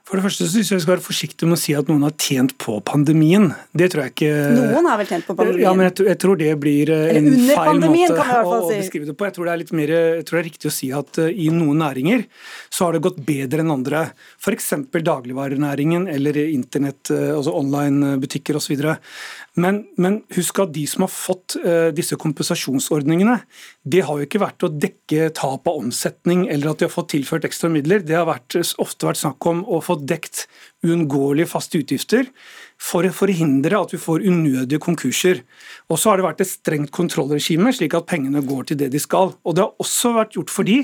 For det første syns jeg vi skal være forsiktige med å si at noen har tjent på pandemien. Det tror jeg ikke Noen har vel tjent på pandemien? Ja, men jeg, jeg tror det blir eh, en feil måte å, si. beskrive det på. Jeg tror det er mer, jeg tror det er riktig å si at uh, i noen næringer så har det gått bedre enn andre. F.eks. dagligvarenæringen eller internett, uh, altså online-butikker osv. Men, men, husk at de som har fått uh, disse kompensasjonsordningene, det har jo ikke vært å dekke tap av omsetning eller at de har fått tilført ekstra midler. Det har vært, ofte vært snakk om å få dekt uunngåelige faste utgifter for å forhindre at vi får unødige konkurser. Og så har det vært et strengt kontrollregime, slik at pengene går til det de skal. Og det har også vært gjort fordi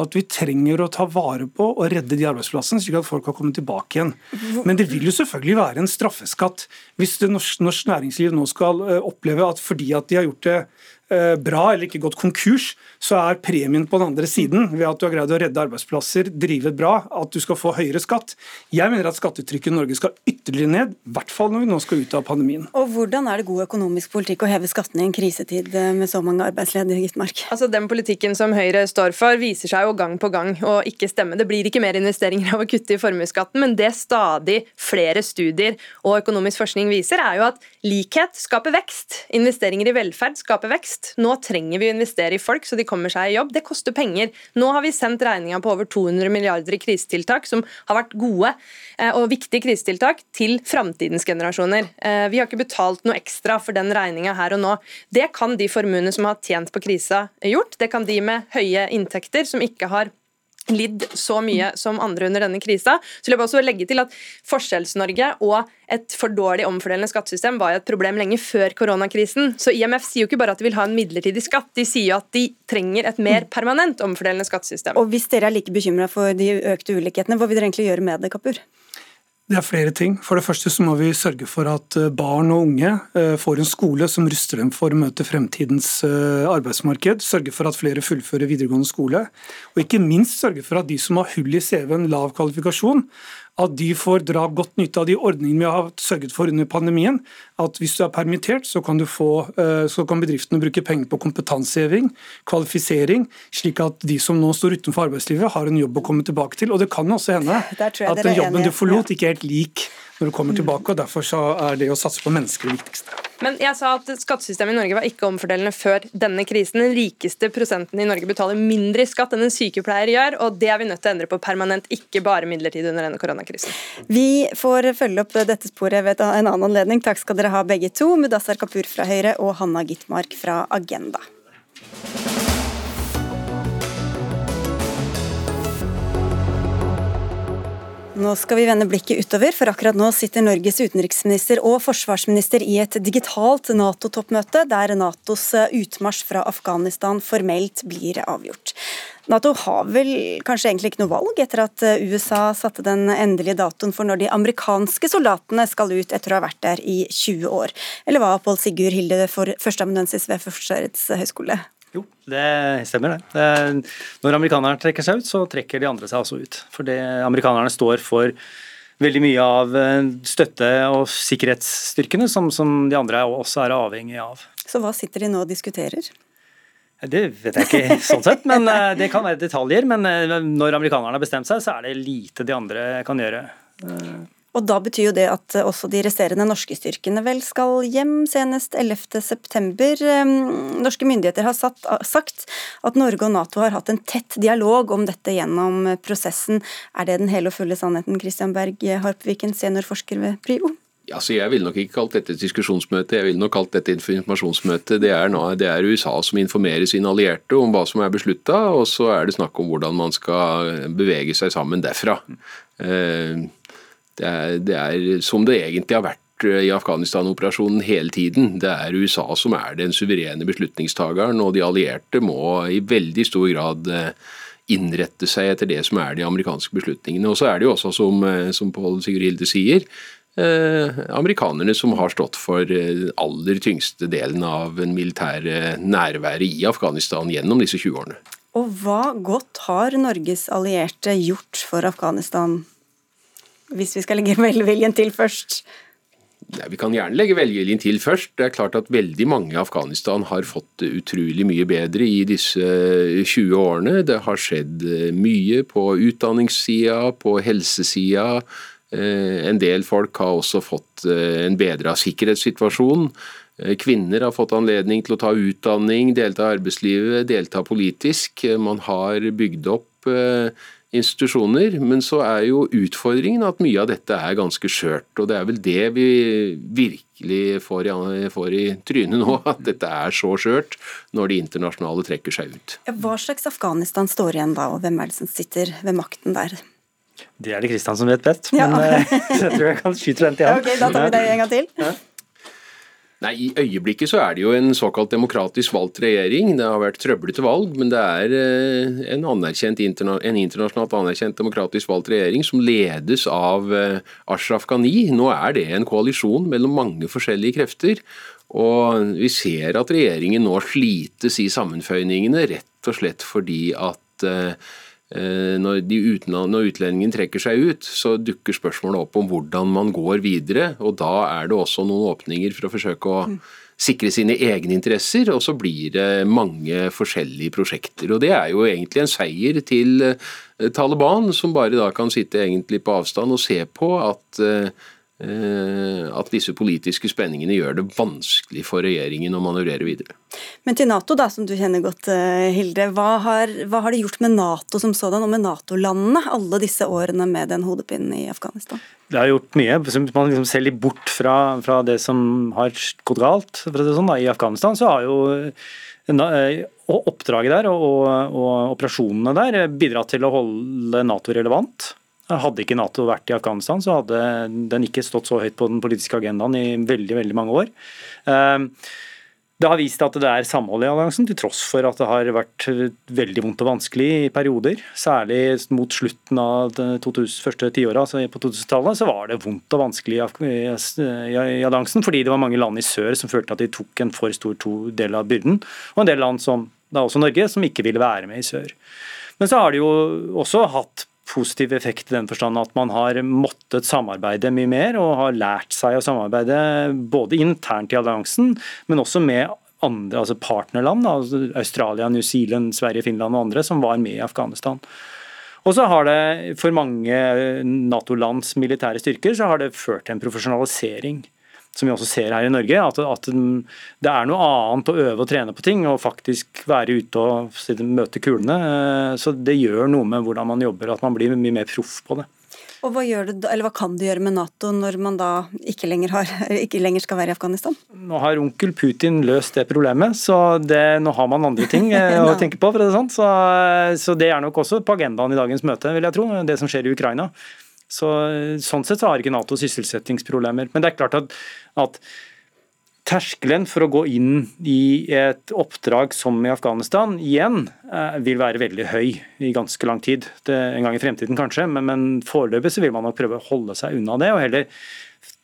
at vi trenger å ta vare på og redde de arbeidsplassene, slik at folk har kommet tilbake igjen. Men det vil jo selvfølgelig være en straffeskatt hvis det norsk, norsk næringsliv nå skal eh, oppleve at fordi at de har gjort det bra eller ikke gått konkurs, så er premien på den andre siden ved at du har greid å redde arbeidsplasser, drive bra, at du skal få høyere skatt. Jeg mener at skattetrykket i Norge skal ytterligere ned, i hvert fall når vi nå skal ut av pandemien. Og Hvordan er det god økonomisk politikk å heve skattene i en krisetid eh, med så mange arbeidsledige, Gittmark? Altså, Den politikken som Høyre står for, viser seg jo gang på gang å ikke stemme. Det blir ikke mer investeringer av å kutte i formuesskatten, men det stadig flere studier og økonomisk forskning viser, er jo at likhet skaper vekst. Investeringer i velferd skaper vekst. Nå trenger vi å investere i folk så de kommer seg i jobb. Det koster penger. Nå har vi sendt regninga på over 200 milliarder i krisetiltak, som har vært gode eh, og viktige krisetiltak, til framtidens generasjoner. Eh, vi har ikke betalt noe ekstra for den regninga her og nå. Det kan de formuene som har tjent på krisa, gjort. Det kan de med høye inntekter, som ikke har lidd så mye som andre under denne krisa. Så jeg vil også legge til at Forskjells-Norge og et for dårlig omfordelende skattesystem var et problem lenge før koronakrisen. Så IMF sier jo ikke bare at de vil ha en midlertidig skatt, de sier jo at de trenger et mer permanent omfordelende skattesystem. Og Hvis dere er like bekymra for de økte ulikhetene, hva vil dere egentlig gjøre med det, Kapur? Det er flere ting. For det første så må vi sørge for at eh, barn og unge eh, får en skole som ruster dem for å møte fremtidens eh, arbeidsmarked. Sørge for at flere fullfører videregående skole. Og ikke minst sørge for at de som har hull i CV-en, lav kvalifikasjon, at de får dra godt nytte av de ordningene vi har sørget for under pandemien. At hvis du er permittert, så kan, få, så kan bedriftene bruke penger på kompetanseheving, kvalifisering, slik at de som nå står utenfor arbeidslivet, har en jobb å komme tilbake til. Og det kan også hende at den jobben du forlot, ikke er helt lik når du kommer tilbake. og Derfor så er det å satse på mennesker det viktigste. Men jeg sa at Skattesystemet i Norge var ikke omfordelende før denne krisen. Den rikeste prosenten i Norge betaler mindre i skatt enn en sykepleier gjør, og det er vi nødt til å endre på permanent, ikke bare midlertidig under denne koronakrisen. Vi får følge opp dette sporet ved en annen anledning. Takk skal dere ha begge to, Mudassar Kapur fra Høyre og Hanna Gitmark fra Agenda. Nå skal vi vende blikket utover, for akkurat nå sitter Norges utenriksminister og forsvarsminister i et digitalt Nato-toppmøte, der Natos utmarsj fra Afghanistan formelt blir avgjort. Nato har vel kanskje egentlig ikke noe valg etter at USA satte den endelige datoen for når de amerikanske soldatene skal ut etter å ha vært der i 20 år. Eller hva, Pål Sigurd Hilde, førsteamanuensis ved Forsvarets høgskole? Jo, det stemmer det. Når amerikanerne trekker seg ut, så trekker de andre seg også ut. For det, amerikanerne står for veldig mye av eh, støtte og sikkerhetsstyrkene som, som de andre også er avhengig av. Så hva sitter de nå og diskuterer? Det vet jeg ikke sånn sett, men eh, det kan være detaljer. Men eh, når amerikanerne har bestemt seg, så er det lite de andre kan gjøre. Og Da betyr jo det at også de resterende norske styrkene vel skal hjem senest 11.9. Ehm, norske myndigheter har satt, sagt at Norge og Nato har hatt en tett dialog om dette gjennom prosessen. Er det den hele og fulle sannheten, Christian Berg Harpviken, seniorforsker ved PRIO? Altså, jeg ville nok ikke kalt dette et diskusjonsmøte, jeg ville nok kalt dette et informasjonsmøte. Det er, det er, USA som informerer sine allierte om hva som er beslutta, og så er det snakk om hvordan man skal bevege seg sammen derfra. Eh, det er, det er som det egentlig har vært eh, i Afghanistan-operasjonen hele tiden. Det er USA som er den suverene beslutningstageren, og de allierte må i veldig stor grad eh, innrette seg etter det som er de amerikanske beslutningene. Og så er det jo også, som, eh, som Pål Sigurd Hilde sier, eh, amerikanerne som har stått for aller tyngste delen av en militær nærværet i Afghanistan gjennom disse 20 årene. Og hva godt har Norges allierte gjort for Afghanistan hvis vi skal legge velviljen til først? Ja, vi kan gjerne legge velviljen til først. Det er klart at veldig mange i Afghanistan har fått det utrolig mye bedre i disse 20 årene. Det har skjedd eh, mye på utdanningssida, på helsesida. Eh, en del folk har også fått eh, en bedra sikkerhetssituasjon. Kvinner har fått anledning til å ta utdanning, delta i arbeidslivet, delta politisk. Man har bygd opp institusjoner. Men så er jo utfordringen at mye av dette er ganske skjørt. Og det er vel det vi virkelig får i, får i trynet nå, at dette er så skjørt når de internasjonale trekker seg ut. Hva slags Afghanistan står igjen da, og hvem er det som sitter ved makten der? Det er det Kristian som vet best, men ja. Eh, jeg tror jeg kan skyte den til ham. Ok, Da tar vi det en gang til. Ja. Nei, I øyeblikket så er det jo en såkalt demokratisk valgt regjering. Det har vært trøblete valg, men det er eh, en, interna en internasjonalt anerkjent demokratisk valgt regjering som ledes av eh, Ashraf Ghani. Nå er det en koalisjon mellom mange forskjellige krefter. Og vi ser at regjeringen nå slites i sammenføyningene, rett og slett fordi at eh, når, når, utlendingen trekker seg ut, så dukker spørsmålet opp om hvordan man går videre. og Da er det også noen åpninger for å forsøke å mm. sikre sine egne interesser, og så blir det mange forskjellige prosjekter. og Det er jo egentlig en seier til eh, Taliban, som bare da kan sitte egentlig på avstand og se på at eh, Eh, at disse politiske spenningene gjør det vanskelig for regjeringen å manøvrere videre. Men til Nato, da, som du kjenner godt, eh, Hilde. Hva har, hva har det gjort med Nato som sådan, og med Nato-landene, alle disse årene med den hodepinnen i Afghanistan? Det har gjort mye. Hvis man liksom ser litt bort fra, fra, det som har gått galt sånn, da, i Afghanistan, så har jo eh, oppdraget der og, og operasjonene der bidratt til å holde Nato relevant. Hadde ikke Nato vært i Afghanistan, så hadde den ikke stått så høyt på den politiske agendaen i veldig veldig mange år. Ehm, Det har vist at det er samhold i alliansen, til tross for at det har vært veldig vondt og vanskelig i perioder. Særlig mot slutten av de første tiåra, altså på 2000-tallet, så var det vondt og vanskelig i alliansen, fordi det var mange land i sør som følte at de tok en for stor del av byrden, og en del land som da også Norge, som ikke ville være med i sør. Men så har de jo også hatt positiv effekt i den forstand at man har måttet samarbeide mye mer og har lært seg å samarbeide både internt i alliansen, men også med andre, altså partnerland, altså Australia, New Zealand, Sverige, Finland og andre som var med i Afghanistan. Og så har det for mange Nato-lands militære styrker så har det ført til en profesjonalisering som vi også ser her i Norge, at, at, det er noe annet å øve og trene på ting og faktisk være ute og møte kulene. Eh, så det gjør noe med hvordan man jobber, at man blir mye mer proff på det. Og hva, det, hva, kan det gjøre med Nato når man da ikke lenger, har, ikke lenger, skal være i Afghanistan? Nå har onkel Putin løst det problemet, så det, nå har man andre ting eh, å tenke på. det sånn. Så, så det er nok også på agendaen i dagens møte, vil jeg tro, det som skjer i Ukraina. Så, sånn sett så har ikke Nato sysselsettingsproblemer. Men det er klart at, at terskelen for å gå inn i et oppdrag som i Afghanistan igjen eh, vil være veldig høy i ganske lang tid. Det, en gang i fremtiden kanskje, men, men foreløpig så vil man nok prøve å holde seg unna det. og heller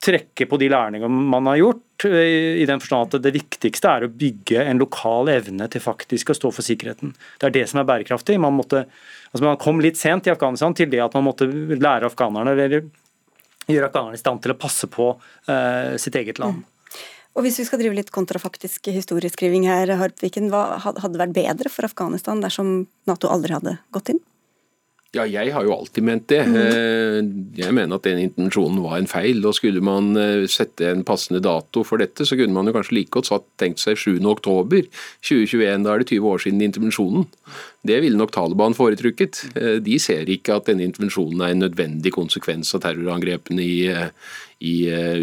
trekke på de lærlingene man har gjort, i den forstand at det viktigste er å bygge en lokal evne til faktisk å stå for sikkerheten. Det er det som er bærekraftig. Man, måtte, altså man kom litt sent i Afghanistan til det at man måtte lære afghanerne eller gjøre afghanerne i stand til å passe på uh, sitt eget land. Mm. Og Hvis vi skal drive litt kontrafaktisk historieskriving her, Harpviken, hva hadde vært bedre for Afghanistan dersom Nato aldri hadde gått inn? Ja, jeg har jo alltid ment det. Mm. Jeg mener at den intensjonen var en feil. og Skulle man eh, sette en passende dato for dette, så kunne man jo kanskje like godt tenkt seg 7.10.2021. Da er det 20 år siden intervensjonen. Det ville nok Taliban foretrykket. Eh, de ser ikke at denne intervensjonen er en nødvendig konsekvens av terrorangrepene i, i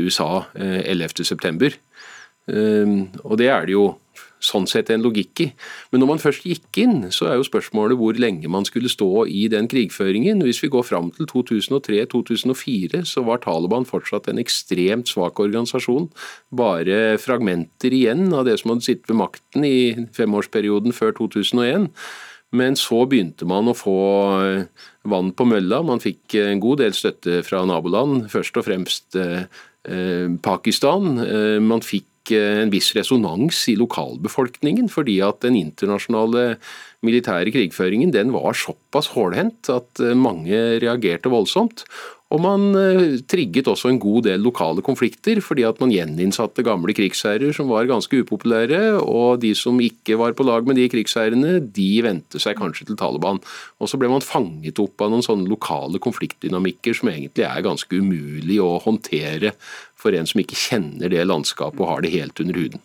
USA 11.9. Og det er det jo sånn sett en logikk i. Men når man først gikk inn, så er jo spørsmålet hvor lenge man skulle stå i den krigføringen. Hvis vi går fram til 2003-2004, så var Taliban fortsatt en ekstremt svak organisasjon. Bare fragmenter igjen av det som hadde sittet ved makten i femårsperioden før 2001. Men så begynte man å få eh, vann på mølla. Man fikk en god del støtte fra naboland, først og fremst eh, eh, Pakistan. Man fikk en viss resonans i lokalbefolkningen, fordi at den internasjonale militære krigføringen den var såpass hårdhendt at eh, mange reagerte voldsomt. Og man eh, trigget også en god del lokale konflikter, fordi at man gjeninnsatte gamle krigsherrer som var ganske upopulære, og de som ikke var på lag med de krigsherrene, de vendte seg kanskje til Taliban. Og så ble man fanget opp av noen sånne lokale konfliktdynamikker som egentlig er ganske umulig å håndtere for en som ikke kjenner det landskapet og har det helt under huden.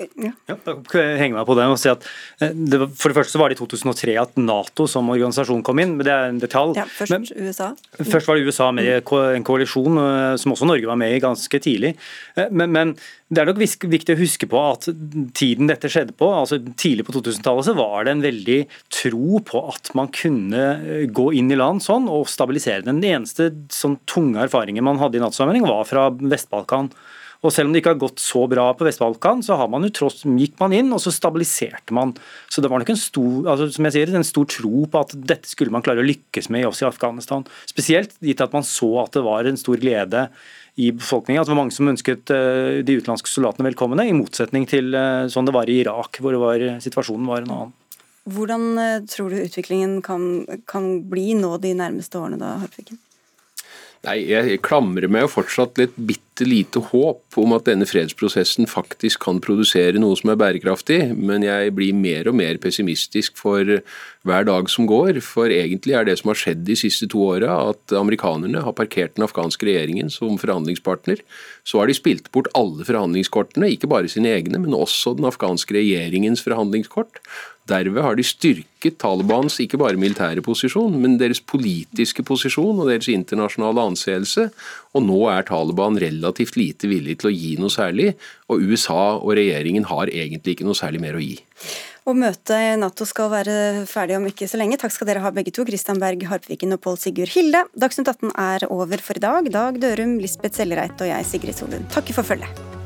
Ja. ja jeg henge meg på det og si at eh, det var, For det første så var det i 2003 at Nato som organisasjon kom inn, men det er en detalj. Ja, først men, USA. Først var det USA med i en koalisjon eh, som også Norge var med i ganske tidlig. Eh, men, men det er nok viktig å huske på at tiden dette skjedde på, altså tidlig på 2000-tallet, så var det en veldig tro på at man kunne gå inn i land sånn og stabilisere. Den eneste sånn tunge erfaringen man hadde i NATO-sammenheng var fra Vest-Balkan. Og Selv om det ikke har gått så bra på Vest-Balkan, så man tross, gikk man inn og så stabiliserte man. Så det var nok en stor, altså, som jeg sier, en stor tro på at dette skulle man klare å lykkes med også i Afghanistan. Spesielt gitt at man så at det var en stor glede i befolkningen. At det var mange som ønsket eh, de utenlandske soldatene velkomne, i motsetning til eh, sånn det var i Irak, hvor var, situasjonen var en annen. Hvordan eh, tror du utviklingen kan, kan bli nå de nærmeste årene, da, Harpviken? Nei, Jeg klamrer meg jo fortsatt litt bitte lite håp om at denne fredsprosessen faktisk kan produsere noe som er bærekraftig, men jeg blir mer og mer pessimistisk for hver dag som går. For egentlig er det som har skjedd de siste to åra, at amerikanerne har parkert den afghanske regjeringen som forhandlingspartner. Så har de spilt bort alle forhandlingskortene, ikke bare sine egne, men også den afghanske regjeringens forhandlingskort. Derved har de styrket Talibans ikke bare militære posisjon, men deres politiske posisjon og deres internasjonale anseelse. Og nå er Taliban relativt lite villig til å gi noe særlig, og USA og regjeringen har egentlig ikke noe særlig mer å gi. Og Møtet i Nato skal være ferdig om ikke så lenge. Takk skal dere ha begge to, Kristian Berg Harpviken og Pål Sigurd Hilde. Dagsnytt 18 er over for i dag. Dag Dørum, Lisbeth Sellereit og jeg, Sigrid Solund, takker for følget.